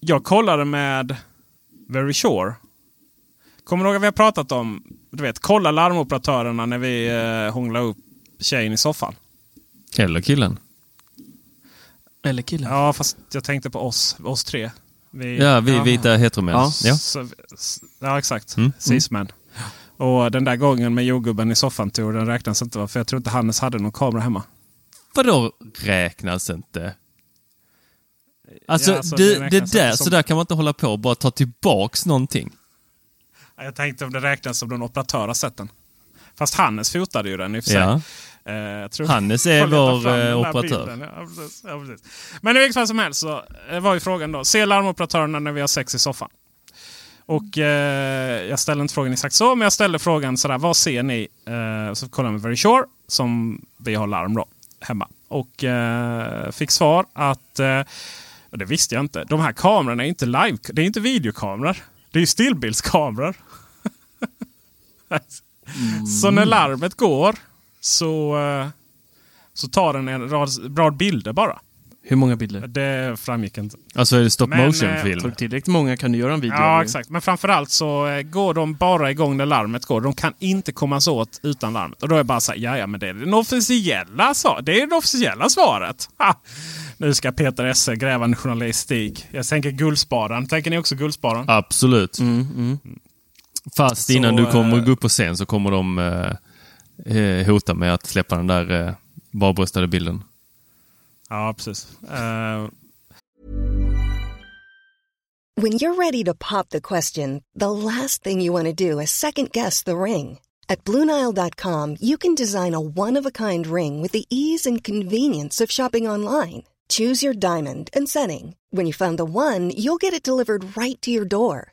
jag kollade med Very Sure. Kommer du ihåg att vi har pratat om, du vet, kolla larmoperatörerna när vi eh, hånglar upp tjejen i soffan? Eller killen. Eller killen. Ja, fast jag tänkte på oss, oss tre. Vi, Ja, vi vita heteromän. Ja. Ja. Så, ja, exakt. Mm, Cis-män. Och den där gången med jordgubben i soffan, Tor, den räknas inte? För jag tror inte Hannes hade någon kamera hemma. Vadå räknas inte? Alltså, Ja, alltså, det, det det, där, som- så där kan man inte hålla på och bara ta tillbaks någonting. Jag tänkte om det räknas som någon operatör har sett den. Fast Hannes fotade ju den i och för sig. Ja. Eh, tror- Hannes är vår, eh, operatör. bilden. Ja, precis. Ja, precis. Men i vilket fall som helst så eh, var ju frågan då. Ser larmoperatörerna när vi har sex i soffan? Och eh, jag ställde inte frågan exakt så, men jag ställde frågan sådär. Vad ser ni? Eh, så kollade jag med Very Sure, som vi har larm då, hemma. Och eh, fick svar att, eh, och det visste jag inte, de här kamerorna är inte live, det är inte videokameror. Det är ju stillbildskameror. <laughs> Så när larmet går så, eh, så tar den en rad, rad bilder bara. Hur många bilder? Det framgick inte. Alltså är det stop eh, motion-film? Du tillräckligt många kan du göra en video. Ja, exakt. Men framförallt så eh, går de bara igång när larmet går. De kan inte kommas åt utan larmet. Och då är det bara så här, ja, ja men det är det officiella, så, det är det officiella svaret. Ha! Nu ska Peter Esse gräva en journalistik. Jag tänker Guldspadan. Tänker ni också Guldspadan? Absolut. Fast Så, innan du kommer eh, gå upp på scen så kommer de eh, eh, hota med att släppa den där eh, barbröstade bilden. Ja, precis. Eh, When you're ready to pop the question, the last thing you want to do is second guess the ring. At Bluenile.com, you can design a one of a kind ring with the ease and convenience of shopping online. Choose your diamond and setting. When you find the one, you'll get it delivered right to your door.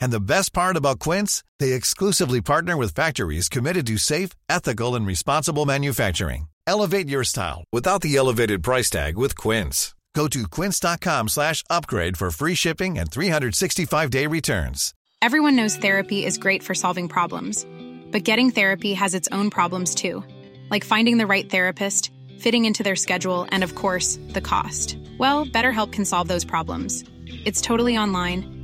And the best part about Quince, they exclusively partner with factories committed to safe, ethical, and responsible manufacturing. Elevate your style without the elevated price tag with Quince. Go to quince.com slash upgrade for free shipping and 365-day returns. Everyone knows therapy is great for solving problems, but getting therapy has its own problems too, like finding the right therapist, fitting into their schedule, and of course, the cost. Well, BetterHelp can solve those problems. It's totally online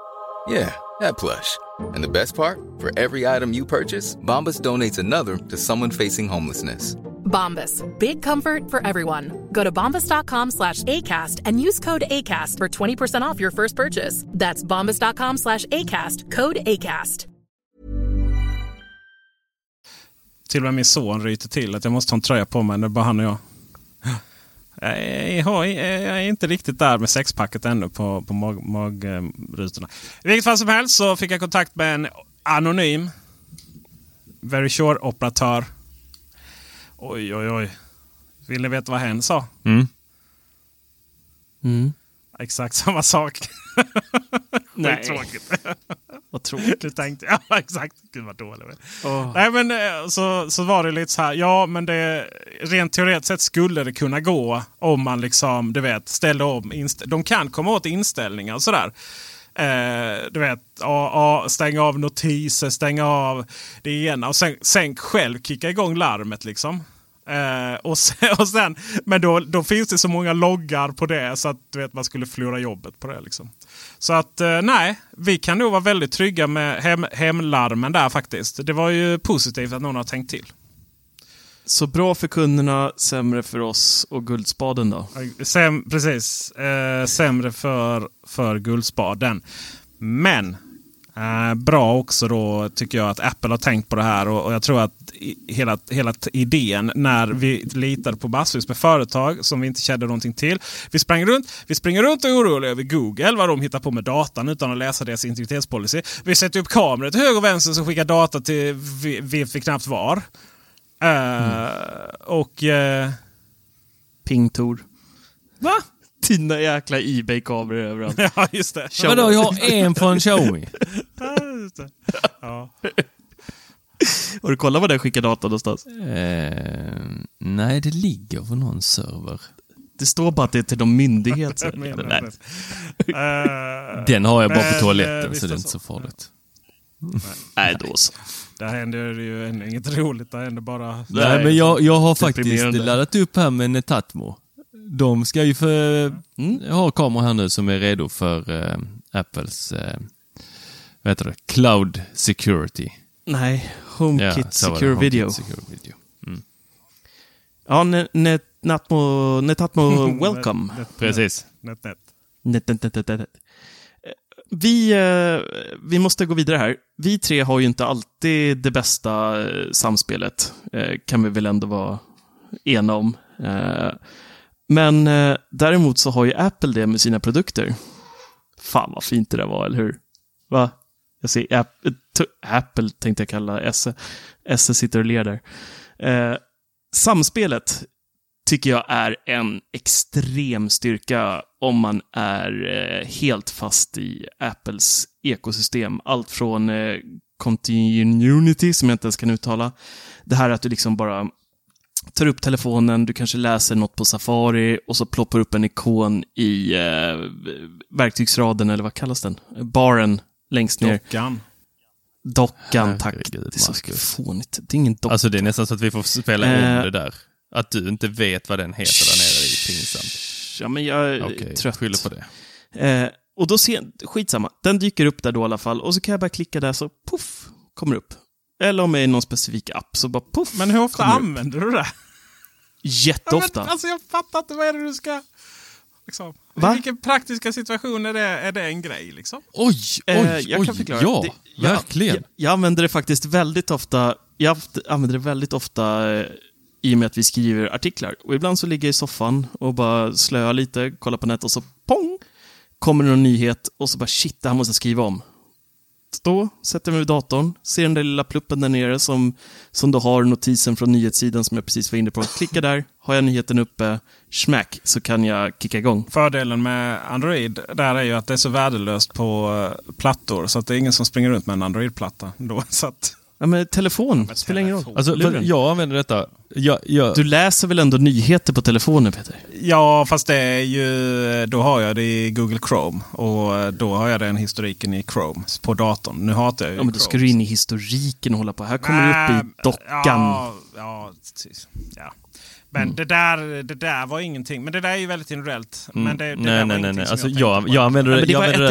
Yeah, that plush. And the best part? For every item you purchase, Bombas donates another to someone facing homelessness. Bombas. Big comfort for everyone. Go to bombas.com slash ACAST and use code ACAST for 20% off your first purchase. That's bombas.com slash ACAST. Code ACAST. till och med min son ryter till att jag måste ha en tröja på mig. Det är bara han och jag. Jag, har, jag är inte riktigt där med sexpacket ännu på, på magrutorna. Mag, I vilket fall som helst så fick jag kontakt med en anonym Very Sure-operatör. Oj, oj, oj. Vill ni veta vad hen sa? Mm. Mm. Exakt samma sak. <laughs> Nej. tråkigt. Vad tråkigt. Du tänkte, <laughs> ja exakt. Gud vad dålig. Oh. Nej men eh, så, så var det lite så här. Ja men det rent teoretiskt sett skulle det kunna gå om man liksom du vet ställde om. Inst- de kan komma åt inställningar och sådär. Eh, du vet, ja, ja, stänga av notiser, stänga av det ena och sen, sen själv kicka igång larmet liksom. Eh, och sen, <laughs> och sen, men då, då finns det så många loggar på det så att du vet, man skulle förlora jobbet på det. Liksom. Så att eh, nej, vi kan nog vara väldigt trygga med hem, hemlarmen där faktiskt. Det var ju positivt att någon har tänkt till. Så bra för kunderna, sämre för oss och Guldspaden då? Säm, precis, eh, sämre för, för Guldspaden. Men Eh, bra också då tycker jag att Apple har tänkt på det här. Och, och jag tror att hela, hela idén när vi litade på massvis med företag som vi inte kände någonting till. Vi sprang runt, vi springer runt och är oroliga över Google, vad de hittar på med datan utan att läsa deras integritetspolicy. Vi sätter upp kameror till höger och vänster som skickar data till vi vet vi knappt var. Eh, Och... eh, Pingtor. Va? Dina jäkla Ebay-kameror överallt. <laughs> ja, just det. Kör. Vadå, jag har en från Xiaomi. <laughs> Ja, just det. Ja. Har du kollat vad den skickar data någonstans? Eh, nej, det ligger på någon server. Det står bara att det är till de myndigheter. <laughs> Jag menar Nej. det. Den har jag bara men, på toaletten, eh, så visst det är inte så. så farligt. Nej, då så. Där händer det ju ändå inget roligt. Där händer bara... Nej, men jag, jag har faktiskt Deprimerande. laddat upp här med Netatmo. De ska ju för, Mm. ha kameror här nu som är redo för eh, Apples eh, vad heter det? Cloud Security. Nej, HomeKit det, Secure HomeKit Video. Secure Video. Mm. Ja, net, Netatmo <laughs> Welcome. Net- Precis. Net, net. Net, net, net, net, net. Eh, Vi, eh, vi måste gå vidare här. Vi tre har ju inte alltid det bästa eh, samspelet, kan vi väl ändå vara ena om. Men eh, däremot så har ju Apple det med sina produkter. Fan vad fint det där var, eller hur? Va? Jag ser App, eh, Apple tänkte jag kalla Esse. Esse sitter och ler där. Eh, samspelet tycker jag är en extrem styrka om man är eh, helt fast i Apples ekosystem. Allt från eh, Continuity, som jag inte ens kan uttala. Det här att du liksom bara tar upp telefonen, du kanske läser något på Safari och så ploppar upp en ikon i eh, verktygsraden, eller vad kallas den? Baren längst ner. Dockan. Dockan, tack. Herregud, Det är så Marcus. fånigt. Det är ingen docka. Alltså det är nästan så att vi får spela Eh. in det där. Att du inte vet vad den heter där nere är pinsamt. Ja, men jag är Okej, trött. skyller på det. Eh, och då ser, skitsamma, den dyker upp där då i alla fall. Och så kan jag bara klicka där så puff, kommer upp. Eller om jag är i någon specifik app så bara puff. Men hur ofta kommer upp. använder du det? Jätteofta. Ja, men, alltså jag fattar inte. Vad är det du ska... Liksom. Va? I vilken praktiska situation är det, är det en grej? Liksom? Oj, oj, Eh, jag oj. kan förklara. Ja, Det- jag, verkligen. Jag, jag använder det faktiskt väldigt ofta. Jag använder det väldigt ofta eh, i och med att vi skriver artiklar. Och ibland så ligger jag i soffan och bara slöar lite, kollar på nätet och så pong! Kommer det någon nyhet och så bara shit, det här måste jag skriva om. Då sätter jag mig vid datorn, ser den där lilla pluppen där nere som, som då har notisen från nyhetssidan som jag precis var inne på. Klicka där, har jag nyheten uppe, smack, så kan jag kicka igång. Fördelen med Android där är ju att det är så värdelöst på plattor. Så att det är ingen som springer runt med en Android-platta. Då, <laughs> så att, Ja, men telefon, spelar ingen roll. Alltså, Luren. jag använder detta. Jag, jag, Du läser väl ändå nyheter på telefonen, Peter? ja, fast det är ju... Då har jag det i Google Chrome. Och eh, då har jag den historiken i Chrome på datorn. Nu hatar jag ju Ja, men då Chrome. ska du in i historiken och hålla på. Här kommer det upp i dockan. Ja, ja, precis. ja. Men Mm. det, där, det där var ingenting. Men det där är ju väldigt individuellt. Mm. Men det, det nej, nej, nej, nej. som Alltså, jag jag, jag använder Ja, det, men det jag använder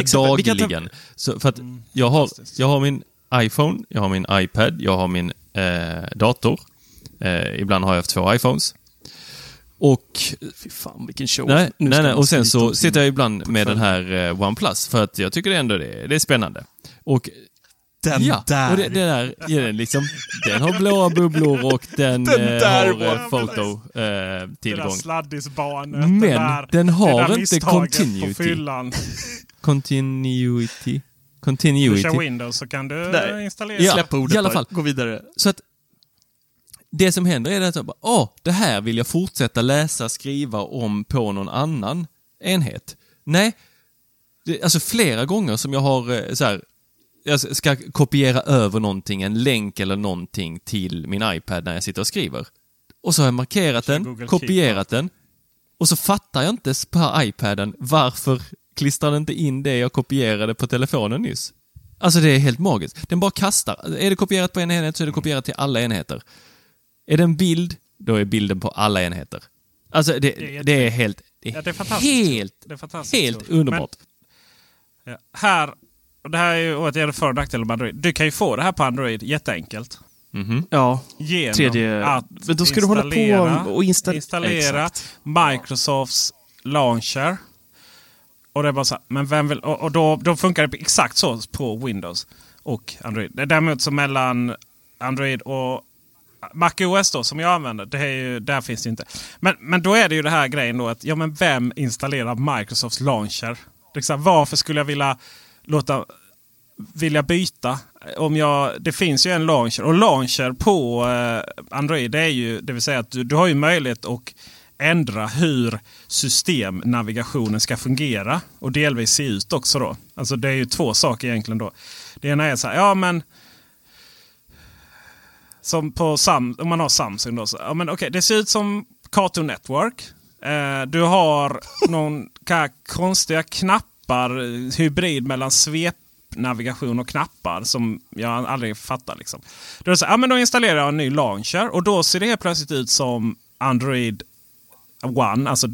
det dagligen. Så för att jag, har, jag har min iPhone, jag har min iPad, jag har min eh, dator. Eh, ibland har jag haft två iPhones. Och Fy fan, vilken show. Nej, nej, nej. och sen så sitter jag ibland med den här eh, OnePlus för att jag tycker ändå det, det är spännande. Och Den ja, där. och det, det där, ja, den liksom, den har blåa bubblor och den, Den eh, har eh, foto eh, Det där tillgång. sladdisbarnet. Men det där, den det har inte misstaget continuity. Continuity. Du kör Windows så kan du Nej. installera. Ja. Släpp ordet i alla bara. fall. Gå vidare. Så att det som händer är att jag bara, åh, det här vill jag fortsätta läsa, skriva om på någon annan enhet. Nej, det, alltså flera gånger som jag har eh, så här, jag ska kopiera över någonting, en länk eller någonting till min iPad när jag sitter och skriver. Och så har jag markerat den, Google kopierat den och så fattar jag inte på iPaden varför klistrar den inte in det jag kopierade på telefonen nyss. Alltså det är helt magiskt. Den bara kastar. Är det kopierat på en enhet så är det kopierat till alla enheter. Är det en bild, då är bilden på alla enheter. Alltså det, Det är det är helt, det är Ja, det är fantastiskt. helt, Det är fantastiskt. helt Men- underbart. Ja, här, och det här är ju återigen för och nackdelar med Android. Du kan ju få det här på Android jätteenkelt. Mhm. Ja, Genom tredje... att Men då ska du hålla på och installera... installera. Microsofts launcher. Och det är bara så här, men vem vill... Och, och då, då funkar det exakt så på Windows och Android. Det är däremot så mellan Android och MacOS då som jag använder, det är ju, där finns det inte. Men, men då är det ju det här grejen då att ja, men vem installerar Microsofts launcher? Liksom, varför skulle jag vilja låta vilja byta? Om jag, det finns ju en launcher och launcher på eh, Android det är ju det vill säga att du, du har ju möjlighet att ändra hur systemnavigationen ska fungera och delvis se ut också. då. Alltså det är ju två saker egentligen då. Det ena är så här, ja men som på Sam, om man har Samsung då. Så, ja, men okay, det ser ut som Cartoon Network. Eh, du har <laughs> någon konstiga knappar, hybrid mellan svepnavigation och knappar som jag aldrig fattar. Liksom. Då, så, ja, men då installerar jag en ny launcher och då ser det helt plötsligt ut som Android One, alltså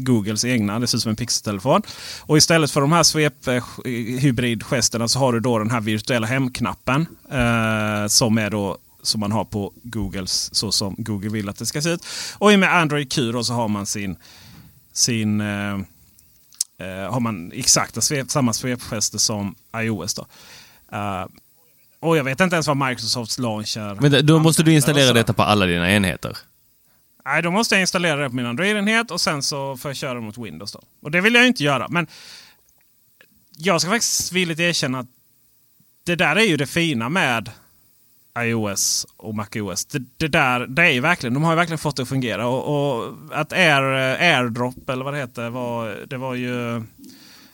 Googles egna. Det ser ut som en pixeltelefon. Och istället för de här svep-hybridgesterna så har du då den här virtuella hemknappen. Eh, som är då som man har på Googles så som Google vill att det ska se ut. Och med Android Q då så har man sin, sin eh, eh, har man exakta svep, samma svepgester som iOS. Då. Uh, och jag vet inte ens vad Microsofts launcher... Men då måste du installera detta på alla dina enheter? Nej, då måste jag installera det på min Android-enhet och sen så får jag köra mot Windows. Då. Och det vill jag inte göra. Men jag ska faktiskt villigt erkänna att det där är ju det fina med iOS och MacOS. Det, det, där, det är verkligen, de har ju verkligen fått det att fungera. Och, och att Air, AirDrop eller vad det heter, var, det var ju...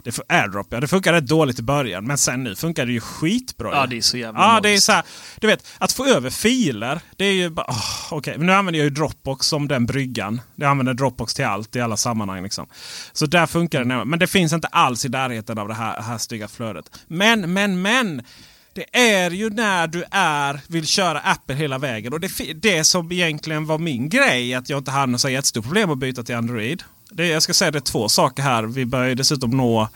Det AirDrop, ja. Det funkar rätt dåligt i början. Men sen nu funkar det ju skitbra. Ja, det är så jävla Ja, det är så här, Du vet, att få över filer. Det är ju bara... Oh, Okej, okay. nu använder jag ju Dropbox som den bryggan. Jag använder Dropbox till allt i alla sammanhang. Liksom. Så där funkar det. Men det finns inte alls i närheten av det här, här stygga flödet. Men, men, men! Det är ju när du är, vill köra Apple hela vägen. Och det, det som egentligen var min grej, att jag inte hade något jättestort problem att byta till Android. Det, jag ska säga det är två saker här. Vi börjar dessutom nå,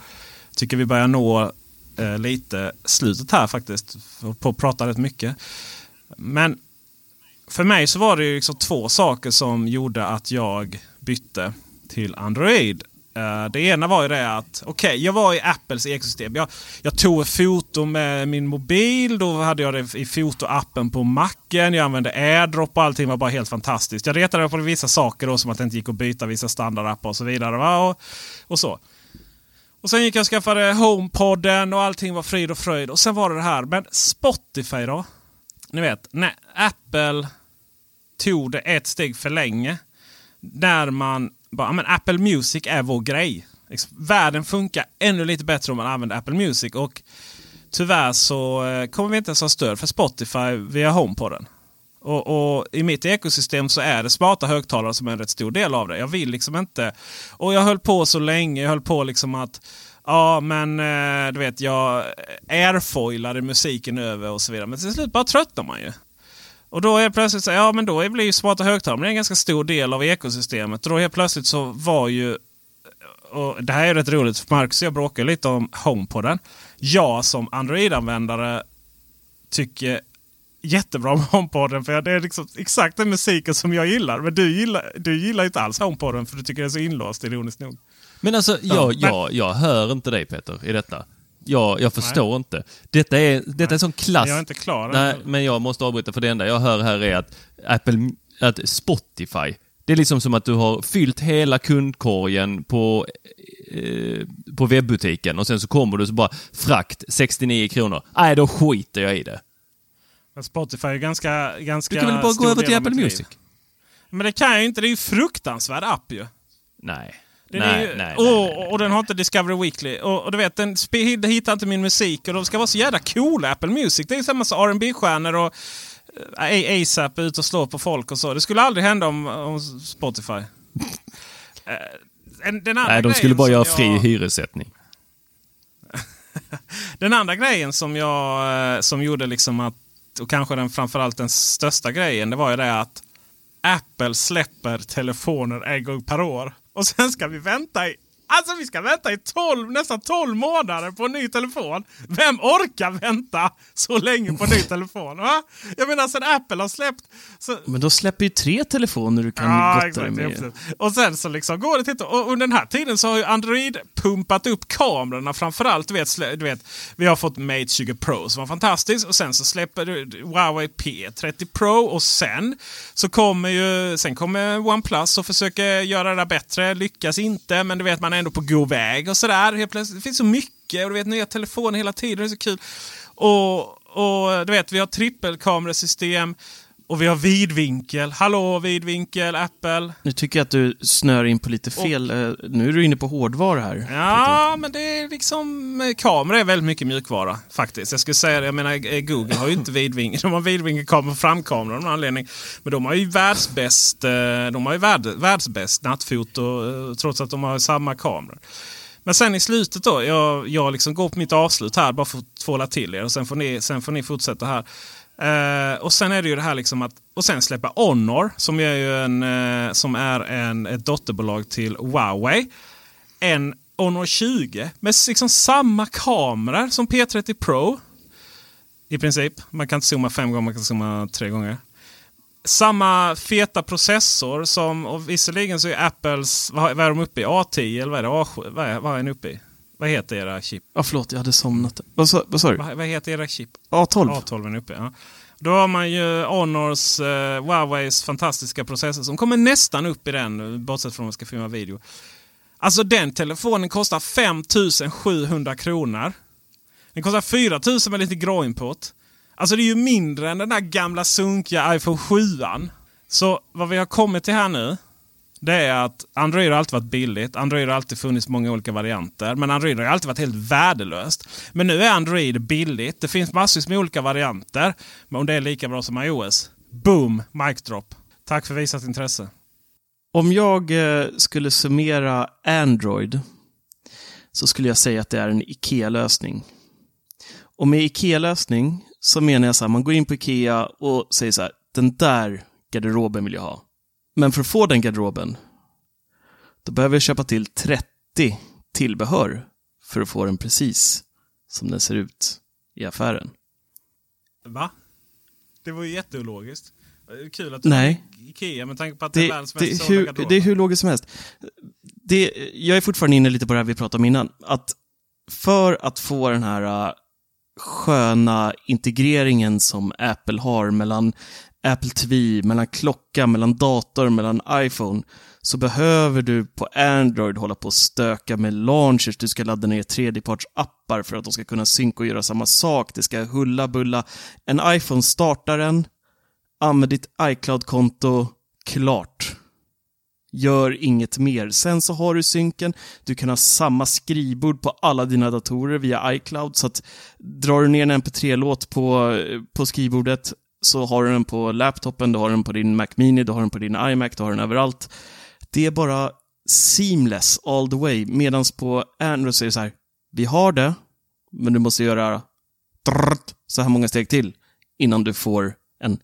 tycker vi börjar nå eh, lite slutet här faktiskt. På att prata rätt mycket. Men för mig så var det liksom två saker som gjorde att jag bytte till Android. Uh, det ena var ju det att, okej, okay, jag var i Apples ekosystem. Jag, jag tog ett foto med min mobil. Då hade jag det i fotoappen på macken. Jag använde AirDrop och allting var bara helt fantastiskt. Jag retade på vissa saker då, som att det inte gick att byta vissa standardappar och så vidare. Va? Och, och så. Och sen gick jag och skaffade HomePodden och allting var frid och fröjd. Och sen var det det här. Men Spotify då? Ni vet, när Apple tog det ett steg för länge. När man bara, men Apple Music är vår grej. Världen funkar ännu lite bättre om man använder Apple Music. Och tyvärr så eh, kommer vi inte ens ha stöd för Spotify via HomePodden. Och, och, i mitt ekosystem så är det smarta högtalare som är en rätt stor del av det. Jag vill liksom inte... Och jag höll på så länge. Jag höll på liksom att... Ja, men eh, du vet, jag airfoilade musiken över och så vidare. Men till slut bara tröttnar man ju. Och då är plötsligt så, ja men då blir ju smarta högtalare en ganska stor del av ekosystemet. Och då helt plötsligt så var ju, och det här är rätt roligt för Marcus och jag bråkar lite om HomePoden. Jag som Android-användare tycker jättebra om HomePoden. För det är liksom exakt den musiken som jag gillar. Men du gillar, du gillar inte alls HomePoden för du tycker det är så inlåst ironiskt nog. Men alltså, jag, ja, jag, jag hör inte dig Peter i detta. Jag, jag förstår Nej. inte. Detta är, detta är sån klass... Jag är inte klar. Nej, men jag måste avbryta för det enda jag hör här är att Apple, att Spotify, det är liksom som att du har fyllt hela kundkorgen på, eh, på webbutiken och sen så kommer du så bara frakt 69 kronor. Nej, då skiter jag i det. Men Spotify är ganska, ganska Du kan väl bara gå över till Apple Music? Men det kan jag ju inte. Det är ju fruktansvärd app ju. Nej. Den nej, ju, nej, och, nej, och den har inte Discovery Weekly. Och, och du vet, den hittar inte min musik. Och de ska vara så jävla coola, Apple Music. Det är ju samma som rb stjärnor och äh, ASAP ut och slår på folk och så. Det skulle aldrig hända om, om Spotify. <laughs> uh, den nej, de skulle bara göra fri jag... hyressättning. <laughs> den andra grejen som jag eh, som gjorde liksom att, och kanske den framförallt den största grejen, det var ju det att Apple släpper telefoner en gång per år. Och sen ska vi vänta i Alltså vi ska vänta i 12, nästan 12 månader på en ny telefon. Vem orkar vänta så länge på en ny <laughs> telefon? Va? Jag menar sen Apple har släppt... Så... Men då släpper ju tre telefoner du kan Ja, gotta dig med. ja, Och sen så liksom går det till... Och under den här tiden så har ju Android pumpat upp kamerorna framförallt. Du vet, du vet, vi har fått Mate 20 Pro som var fantastiskt. Och sen så släpper du Huawei P30 Pro. Och sen så kommer ju... Sen kommer OnePlus och försöker göra det där bättre. Lyckas inte, men du vet man är ändå på god väg och sådär. Helt plötsligt, det finns så mycket och du vet nya telefoner hela tiden. Det är så kul. Och, och du vet, vi har trippelkamerasystem. Och vi har vidvinkel. Hallå vidvinkel, Apple. Nu tycker jag att du snör in på lite fel. eh, Nu är du inne på hårdvara här. Ja, men det är liksom... eh, Kamera är väldigt mycket mjukvara faktiskt. Jag skulle säga det. Jag menar, eh, Google har ju inte vidvinkel. <laughs> De har vidvinkelkamera på framkameran av någon anledning. Men de har ju världsbäst, de har ju värld, världsbäst nattfoto trots att de har samma kamera. Men sen i slutet då, jag, jag liksom går på mitt avslut här bara för att tvåla till er och sen får ni, sen får ni fortsätta här. Uh, och sen är det ju det här liksom att och sen släppa Honor som är ju en, uh, som är en, ett dotterbolag till Huawei. En Honor 20 med liksom samma kamera som P30 Pro. I princip. Man kan inte zooma fem gånger, man kan zooma tre gånger. Samma feta processor som, och visserligen så är Apples, vad, vad är de uppe i? A10 eller vad är det? A7? Vad är, vad är den uppe i? Vad heter era chip? Ja, förlåt, jag hade somnat. Vad sa, vad sa du? Vad, vad heter era chip? A12. A12 är uppe, ja. Då har man ju Honors, eh, Huaweis fantastiska processor som kommer nästan upp i den, bortsett från om man ska filma video. Alltså den telefonen kostar 5700 kronor. Den kostar 4000 med lite gråimport. Alltså det är ju mindre än den där gamla sunkiga iPhone 7. Så vad vi har kommit till här nu. Det är att Android har alltid varit billigt. Android har alltid funnits många olika varianter. Men Android har alltid varit helt värdelöst. Men nu är Android billigt. Det finns massvis med olika varianter. Men om det är lika bra som iOS. Boom! Mic drop. Tack för visat intresse. Om jag eh, skulle summera Android så skulle jag säga att det är en IKEA-lösning. Och med IKEA-lösning så menar jag så här, man går in på IKEA och säger så här, den där garderoben vill jag ha. Men för att få den garderoben, då behöver jag köpa till 30 tillbehör för att få den precis som den ser ut i affären. Va? Det var ju jätteologiskt. Det är Kul att du Nej. Ikea med tanke på att det, är Det, världens det, mest är sålda hur, det är hur logiskt som helst. Det, jag är fortfarande inne lite på det här vi pratade om innan. Att för att få den här äh, sköna integreringen som Apple har mellan Apple TV, mellan klocka, mellan dator, mellan iPhone, så behöver du på Android hålla på och stöka med launchers. Du ska ladda ner tredjepartsappar för att de ska kunna synka och göra samma sak. Det ska hulla bulla. En iPhone startar den, använd ditt iCloud-konto, klart. Gör inget mer. Sen så har du synken, du kan ha samma skrivbord på alla dina datorer via iCloud, så att drar du ner en mp3-låt på, eh, på skrivbordet så har du den på laptopen, du har den på din Mac Mini, du har den på din iMac, du har den överallt. Det är bara seamless all the way, medan på Android så är det så här, vi har det, men du måste göra så här många steg till innan du får en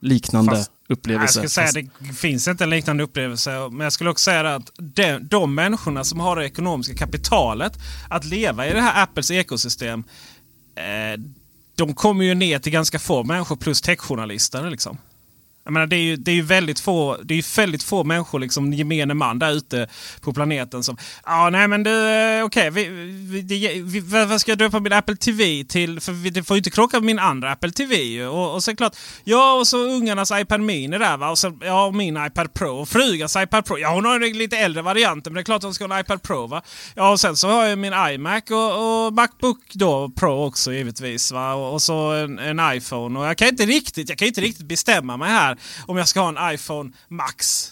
liknande Fast- Jag upplevelse. skulle säga det finns inte en liknande upplevelse. Men jag skulle också säga att de, de människorna som har det ekonomiska kapitalet att leva i det här Apples ekosystem. Eh, de kommer ju ner till ganska få människor plus techjournalister. Liksom. Jag menar, det är ju, det är ju väldigt få, det är ju väldigt få människor, liksom gemene man där ute på planeten som... Ja, nej men du, eh, okej, vi, vi, det- vi, vad ska jag döpa min Apple TV till? För vi- det får ju inte krocka med min andra Apple TV ju. Och, och så är det klart, ja och så ungarnas iPad Mini där va. Och så, ja, min iPad Pro. Och frugans iPad Pro. Ja, hon har en lite äldre varianten, men det är klart att hon ska ha en iPad Pro va. Ja, och sen så har jag min iMac och, och Macbook då Pro också givetvis va. Och, och så en, en iPhone. Och jag kan inte riktigt, jag kan inte riktigt bestämma mig här om jag ska ha en iPhone Max.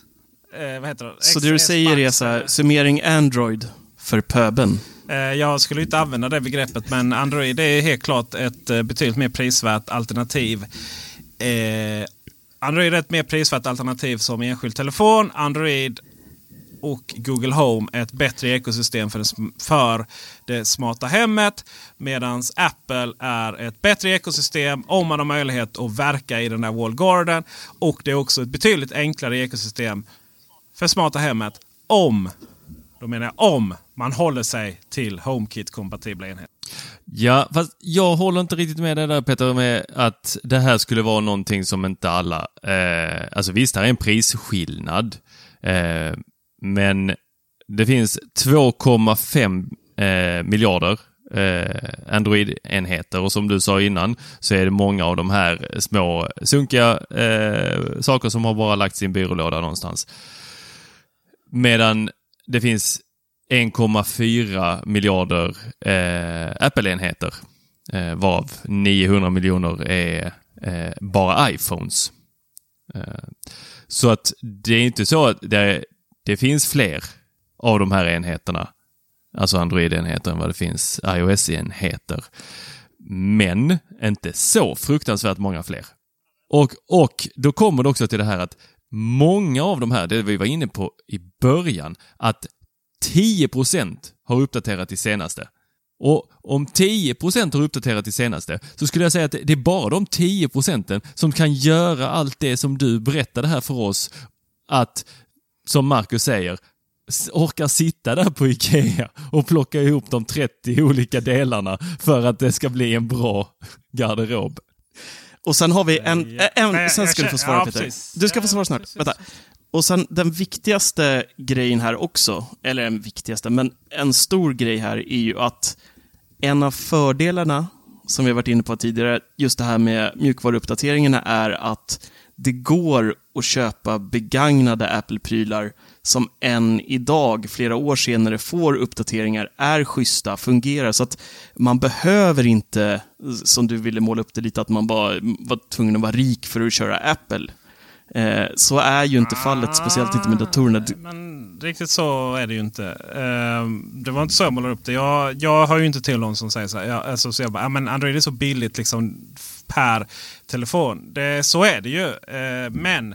Eh, vad heter det? Så det du säger är Max, så här, eller? summering Android för pöben. Eh, Jag skulle inte använda det begreppet men Android är helt klart ett eh, betydligt mer prisvärt alternativ. Eh, Android är ett mer prisvärt alternativ som enskild telefon. Android och Google Home ett bättre ekosystem för det, för det smarta hemmet. Medan Apple är ett bättre ekosystem om man har möjlighet att verka i den där wall garden. Och det är också ett betydligt enklare ekosystem för smarta hemmet om Då menar jag om man håller sig till HomeKit-kompatibla enheter. Ja, fast jag håller inte riktigt med dig där Peter, med att det här skulle vara någonting som inte alla... Eh, alltså visst, det här är en prisskillnad. Eh, men det finns 2,5 eh, miljarder eh, Android-enheter och som du sa innan så är det många av de här små sunkiga eh, saker som har bara lagt sin byrålåda någonstans. Medan det finns 1,4 miljarder eh, Apple-enheter eh, varav 900 miljoner är eh, bara iPhones. Eh, så att det är inte så att det, det finns fler av de här enheterna, alltså Android-enheter, än vad det finns iOS-enheter. Men inte så fruktansvärt många fler. Och, och då kommer det också till det här att många av de här, det vi var inne på i början, att 10% har uppdaterat till senaste. Och om 10% har uppdaterat till senaste så skulle jag säga att det är bara de 10 procenten som kan göra allt det som du berättade här för oss att, som Marcus säger, orkar sitta där på Ikea och plocka ihop de 30 olika delarna för att det ska bli en bra garderob. Och sen har vi en... En Nej, sen ska du få svara ja, Peter. Du ska få svara snart. Vänta. Och sen den viktigaste grejen här också, eller den viktigaste, men en stor grej här är ju att en av fördelarna, som vi har varit inne på tidigare, just det här med mjukvaruuppdateringarna, är att det går att köpa begagnade Apple-prylar som än idag, flera år senare, får uppdateringar, är schyssta, fungerar. Så att man behöver inte, som du ville måla upp det lite, att man bara var tvungen att vara rik för att köra Apple. Eh, så är ju inte fallet, speciellt inte med datorerna. Men riktigt så är det ju inte. Eh, det var inte så jag målade upp det. Jag, jag har ju inte till någon som säger så här. Jag, alltså, så jag bara, ja, men Android är så billigt liksom per telefon. Det, så är det ju. Eh, men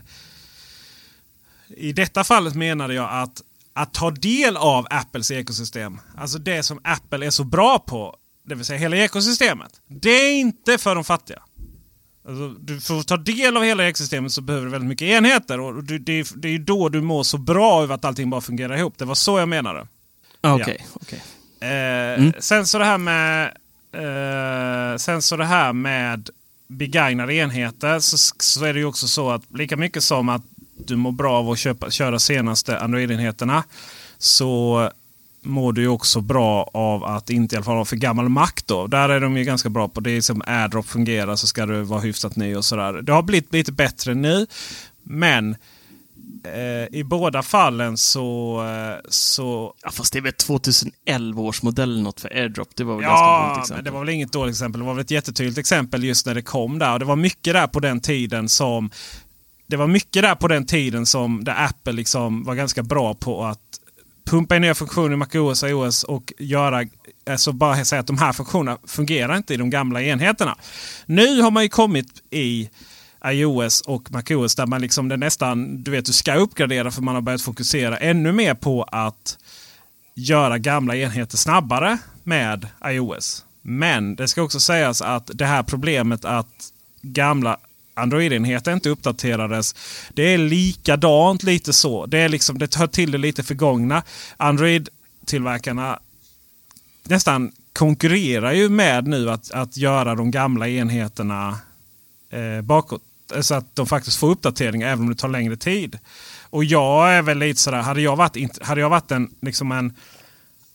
i detta fallet menade jag att att ta del av Apples ekosystem, alltså det som Apple är så bra på, det vill säga hela ekosystemet. Det är inte för de fattiga. Alltså, du får ta del av hela ekosystemet så behöver du väldigt mycket enheter. Och det, är- det är ju då du mår så bra över att allting bara fungerar ihop. Det var så jag menade. Okej, Ja. okej. Eh, Sen så det här med eh, Sen så det här med begagnade enheter så, så är det ju också så att lika mycket som att du mår bra av att köpa, köra senaste Android-enheterna så mår du ju också bra av att inte i alla fall ha för gammal Mac då. Där är de ju ganska bra på det. Som AirDrop fungerar så ska du vara hyfsat ny och sådär. Det har blivit lite bättre nu. Men eh, i båda fallen så... Eh, så Ja, fast det är väl 2011 års modell något för AirDrop. Det var väl ganska Ja, dåligt men exempel. det var väl inget dåligt exempel. Det var väl ett jättetydligt exempel just när det kom där. Och det var mycket där på den tiden som det var mycket där på den tiden som där Apple liksom var ganska bra på att pumpa in nya funktioner i MacOS och iOS och göra alltså bara säga att de här funktionerna fungerar inte i de gamla enheterna. Nu har man ju kommit i iOS och MacOS där man liksom det nästan, du vet, du ska uppgradera för man har börjat fokusera ännu mer på att göra gamla enheter snabbare med iOS. Men det ska också sägas att det här problemet att gamla Android-enheter inte uppdaterades. Det är likadant lite så. Det, är liksom, det hör till det lite förgångna. Android-tillverkarna nästan konkurrerar ju med nu att, att göra de gamla enheterna eh, bakåt. Så att de faktiskt får uppdateringar även om det tar längre tid. Och jag är väl lite sådär, hade jag varit, hade jag varit en, liksom en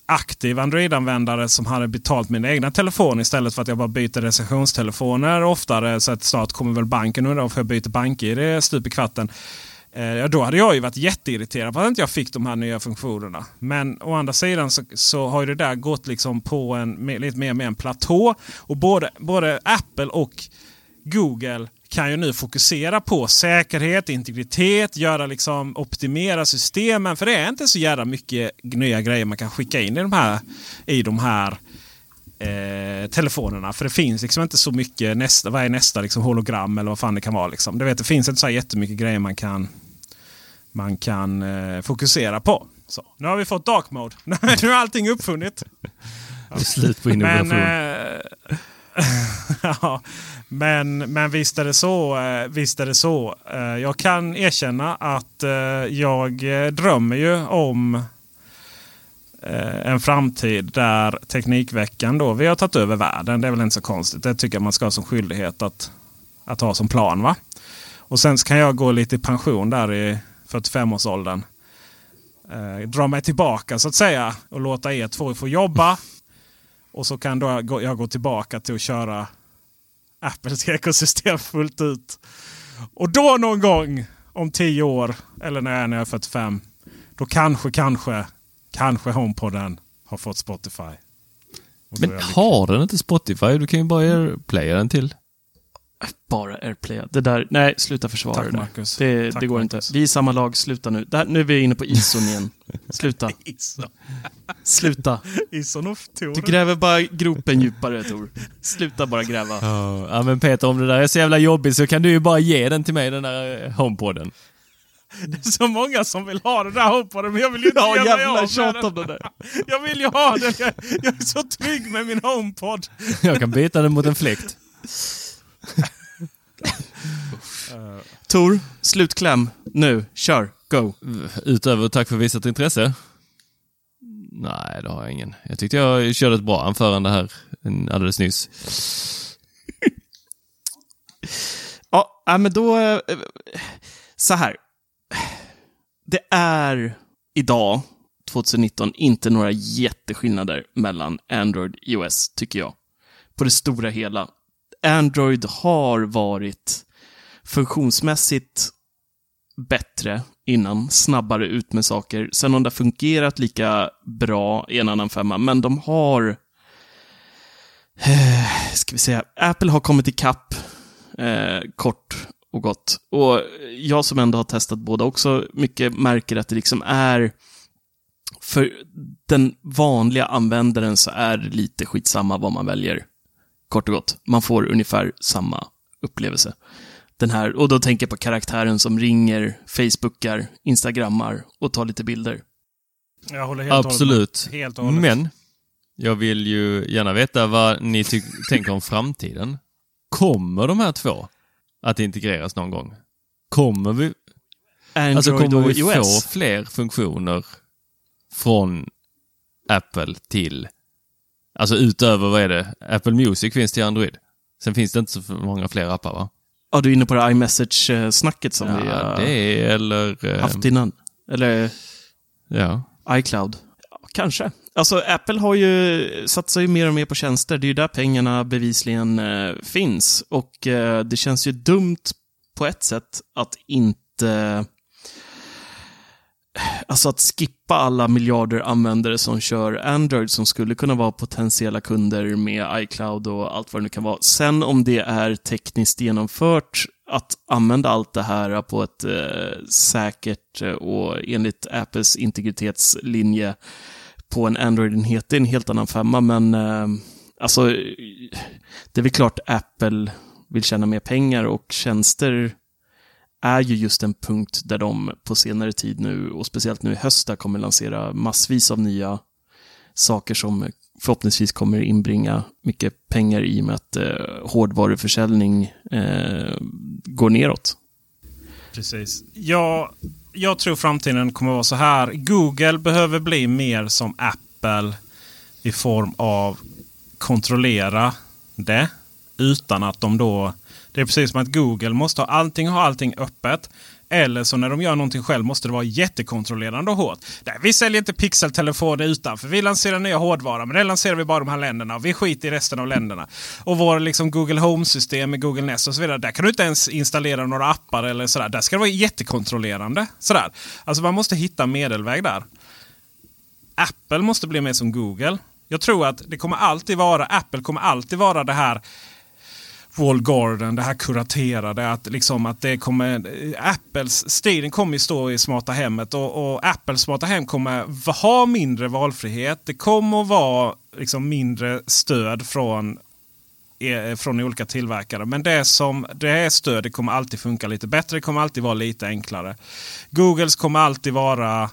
aktiv Android-användare som hade betalt min egna telefon istället för att jag bara byter recensionstelefoner oftare. Så att snart kommer väl banken undra varför jag byter bank-id stup i kvarten. Eh, ja, då hade jag ju varit jätteirriterad på att inte jag fick de här nya funktionerna. Men å andra sidan så, så har ju det där gått liksom på en lite mer med en platå. Och både, både Apple och Google kan ju nu fokusera på säkerhet, integritet, göra liksom optimera systemen. För det är inte så jävla mycket nya grejer man kan skicka in i de här, i de här eh, telefonerna. För det finns liksom inte så mycket, nästa, vad är nästa liksom, hologram eller vad fan det kan vara. Liksom. Det, vet, det finns inte så här jättemycket grejer man kan, man kan eh, fokusera på. Så, nu har vi fått dark mode. <laughs> nu är allting uppfunnet. Det är slut på innovation. Men, eh, <laughs> ja, men, men visst är det så. Eh, visst är det så. Eh, jag kan erkänna att eh, jag drömmer ju om en framtid där Teknikveckan då, vi har tagit över världen. Det är väl inte så konstigt. Det tycker jag man ska ha som skyldighet att, att ha som plan. va? Och sen kan jag gå lite i pension där i 45-årsåldern. Eh, dra mig tillbaka så att säga och låta er två få jobba. Och så kan då jag gå tillbaka till att köra Apples <laughs> ekosystem fullt ut. Och då någon gång om tio år, eller när jag är, när jag är 45, då kanske, kanske, kanske HomePoden har fått Spotify. Men har den inte Spotify? Du kan ju bara airplaya den till. Bara airplaya. Det där, nej, sluta försvara Tack, det. Marcus. Det, Tack, det går Marcus. inte. Vi är samma lag, sluta nu. Där, nu är vi inne på ISON igen. Sluta. <laughs> Sluta. Ison och Tor. Du gräver bara gropen djupare, Tor. Sluta bara gräva. Ja, men Peter, om det där är så jävla jobbigt så kan du ju bara ge den till mig, den där eh, HomePoden. Det är så många som vill ha det där HomePoden men jag vill ju inte Ja, jävla av tjat om den. där. Jag vill ju ha den. Jag, jag är så trygg med min HomePod. Jag kan byta den mot en fläkt. Tor, slutkläm. Nu, kör. Go. Utöver tack för visat intresse? Nej, det har jag ingen. Jag tyckte jag körde ett bra anförande här alldeles nyss. <laughs> Ja, ja, men då... eh, Så här. Det är idag, 2019, inte några jätteskillnader mellan Android och iOS, tycker jag. På det stora hela. Android har varit funktionsmässigt bättre innan, snabbare ut med saker. Sen om det har fungerat lika bra i en annan femma, men de har... Eh, ska vi säga, Apple har kommit ikapp eh, kort och gott. Och jag som ändå har testat båda också mycket märker att det liksom är för den vanliga användaren så är det lite skitsamma vad man väljer. Kort och gott. Man får ungefär samma upplevelse. Den här, och då tänker jag på karaktären som ringer, facebookar, instagrammar och tar lite bilder. Jag håller helt hållet Absolut. med. Helt hållet. Men, jag vill ju gärna veta vad ni <laughs> tänker om framtiden. Kommer de här två att integreras någon gång? Kommer vi, Android alltså kommer vi iOS. få fler funktioner från Apple till, alltså utöver, vad är det, Apple Music finns till Android. Sen finns det inte så många fler appar va? Ja, du är inne på det iMessage-snacket som vi Ja, har det är, eller... eh, haft innan. Eller Ja. iCloud. Ja, kanske. Alltså, Apple har ju satsar ju mer och mer på tjänster. Det är ju där pengarna bevisligen eh, finns. Och eh, det känns ju dumt på ett sätt att inte... Alltså att skippa alla miljarder användare som kör Android som skulle kunna vara potentiella kunder med iCloud och allt vad det nu kan vara. Sen om det är tekniskt genomfört att använda allt det här på ett eh, säkert eh, och enligt Apples integritetslinje på en Android-enhet, det är en helt annan femma, men eh, alltså, det är väl klart Apple vill tjäna mer pengar och tjänster är ju just en punkt där de på senare tid nu, och speciellt nu i höst, kommer lansera massvis av nya saker som förhoppningsvis kommer inbringa mycket pengar i och med att eh, hårdvaruförsäljning eh, går neråt. Precis. Ja, jag tror framtiden kommer vara så här. Google behöver bli mer som Apple i form av kontrollera det utan att de då... Det är precis som att Google måste ha allting, ha allting öppet. Eller så när de gör någonting själv måste det vara jättekontrollerande och hårt. Nej, vi säljer inte pixeltelefoner utanför. Vi lanserar nya hårdvara, men det lanserar vi bara i de här länderna. Och vi skiter i resten av länderna. Och vår liksom, Google Home-system med Google Nest och så vidare. Där kan du inte ens installera några appar eller sådär. Där ska det vara jättekontrollerande. Sådär. Alltså man måste hitta medelväg där. Apple måste bli mer som Google. Jag tror att det kommer alltid vara, Apple kommer alltid vara det här Wall Garden, det här kuraterade. Att, liksom, att det kommer, eh, Apples stilen kommer ju stå i smarta hemmet och, och Apples smarta hem kommer ha mindre valfrihet. Det kommer att vara liksom, mindre stöd från, eh, från olika tillverkare. Men det som det är stöd det kommer alltid funka lite bättre. Det kommer alltid vara lite enklare. Googles kommer alltid vara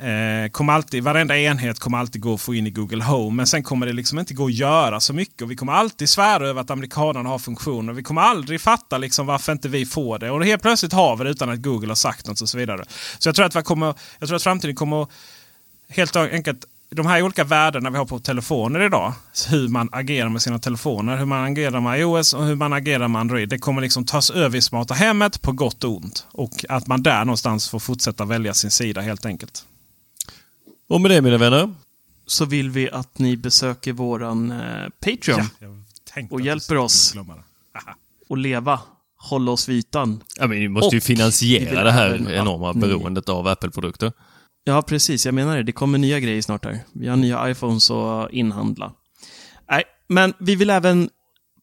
Eh, kommer alltid, varenda enhet kommer alltid gå att få in i Google Home. Men sen kommer det liksom inte gå att göra så mycket. Och vi kommer alltid svära över att amerikanerna har funktioner. Vi kommer aldrig fatta liksom varför inte vi får det. Och helt plötsligt har vi det utan att Google har sagt något och så vidare. Så jag tror att, vi kommer, jag tror att framtiden kommer helt enkelt de här olika värdena vi har på telefoner idag. Hur man agerar med sina telefoner, hur man agerar med iOS och hur man agerar med Android. Det kommer liksom tas över i smarta hemmet på gott och ont. Och att man där någonstans får fortsätta välja sin sida helt enkelt. Och med det mina vänner. Så vill vi att ni besöker våran eh, Patreon. Ja, och hjälper oss att leva. Hålla oss vid ytan. Ja, men vi måste ju Och vi finansiera det här enorma ni- beroendet av Apple-produkter. Ja, precis. Jag menar det. Det kommer nya grejer snart här. Vi har nya iPhones att inhandla. Nej, men vi vill även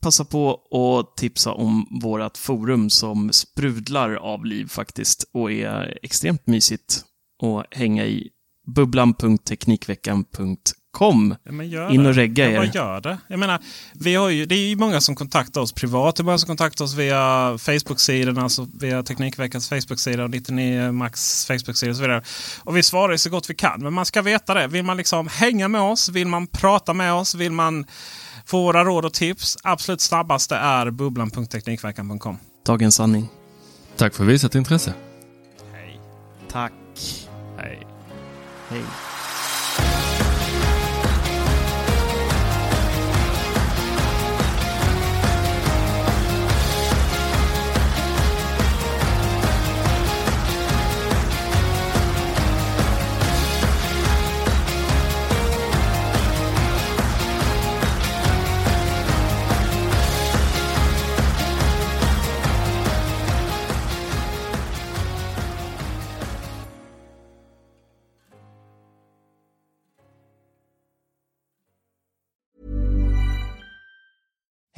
passa på att tipsa om vårt forum som sprudlar av liv faktiskt och är extremt mysigt att hänga i. Bubblan.teknikveckan.com. Ja, men In det. och regga ja, er. vad gör det? Jag menar, vi har ju, det är ju många som kontaktar oss privat. Det är många som kontaktar oss via Facebook-sidan, alltså via Teknikveckans Facebook-sida och 99 Max Facebook-sida och så vidare. Och vi svarar ju så gott vi kan. Men man ska veta det. Vill man liksom hänga med oss? Vill man prata med oss? Vill man få våra råd och tips? Absolut snabbaste är bubblan.teknikveckan.com. Dagens sanning. Tack för visat intresse. Tack. Hej. Hej.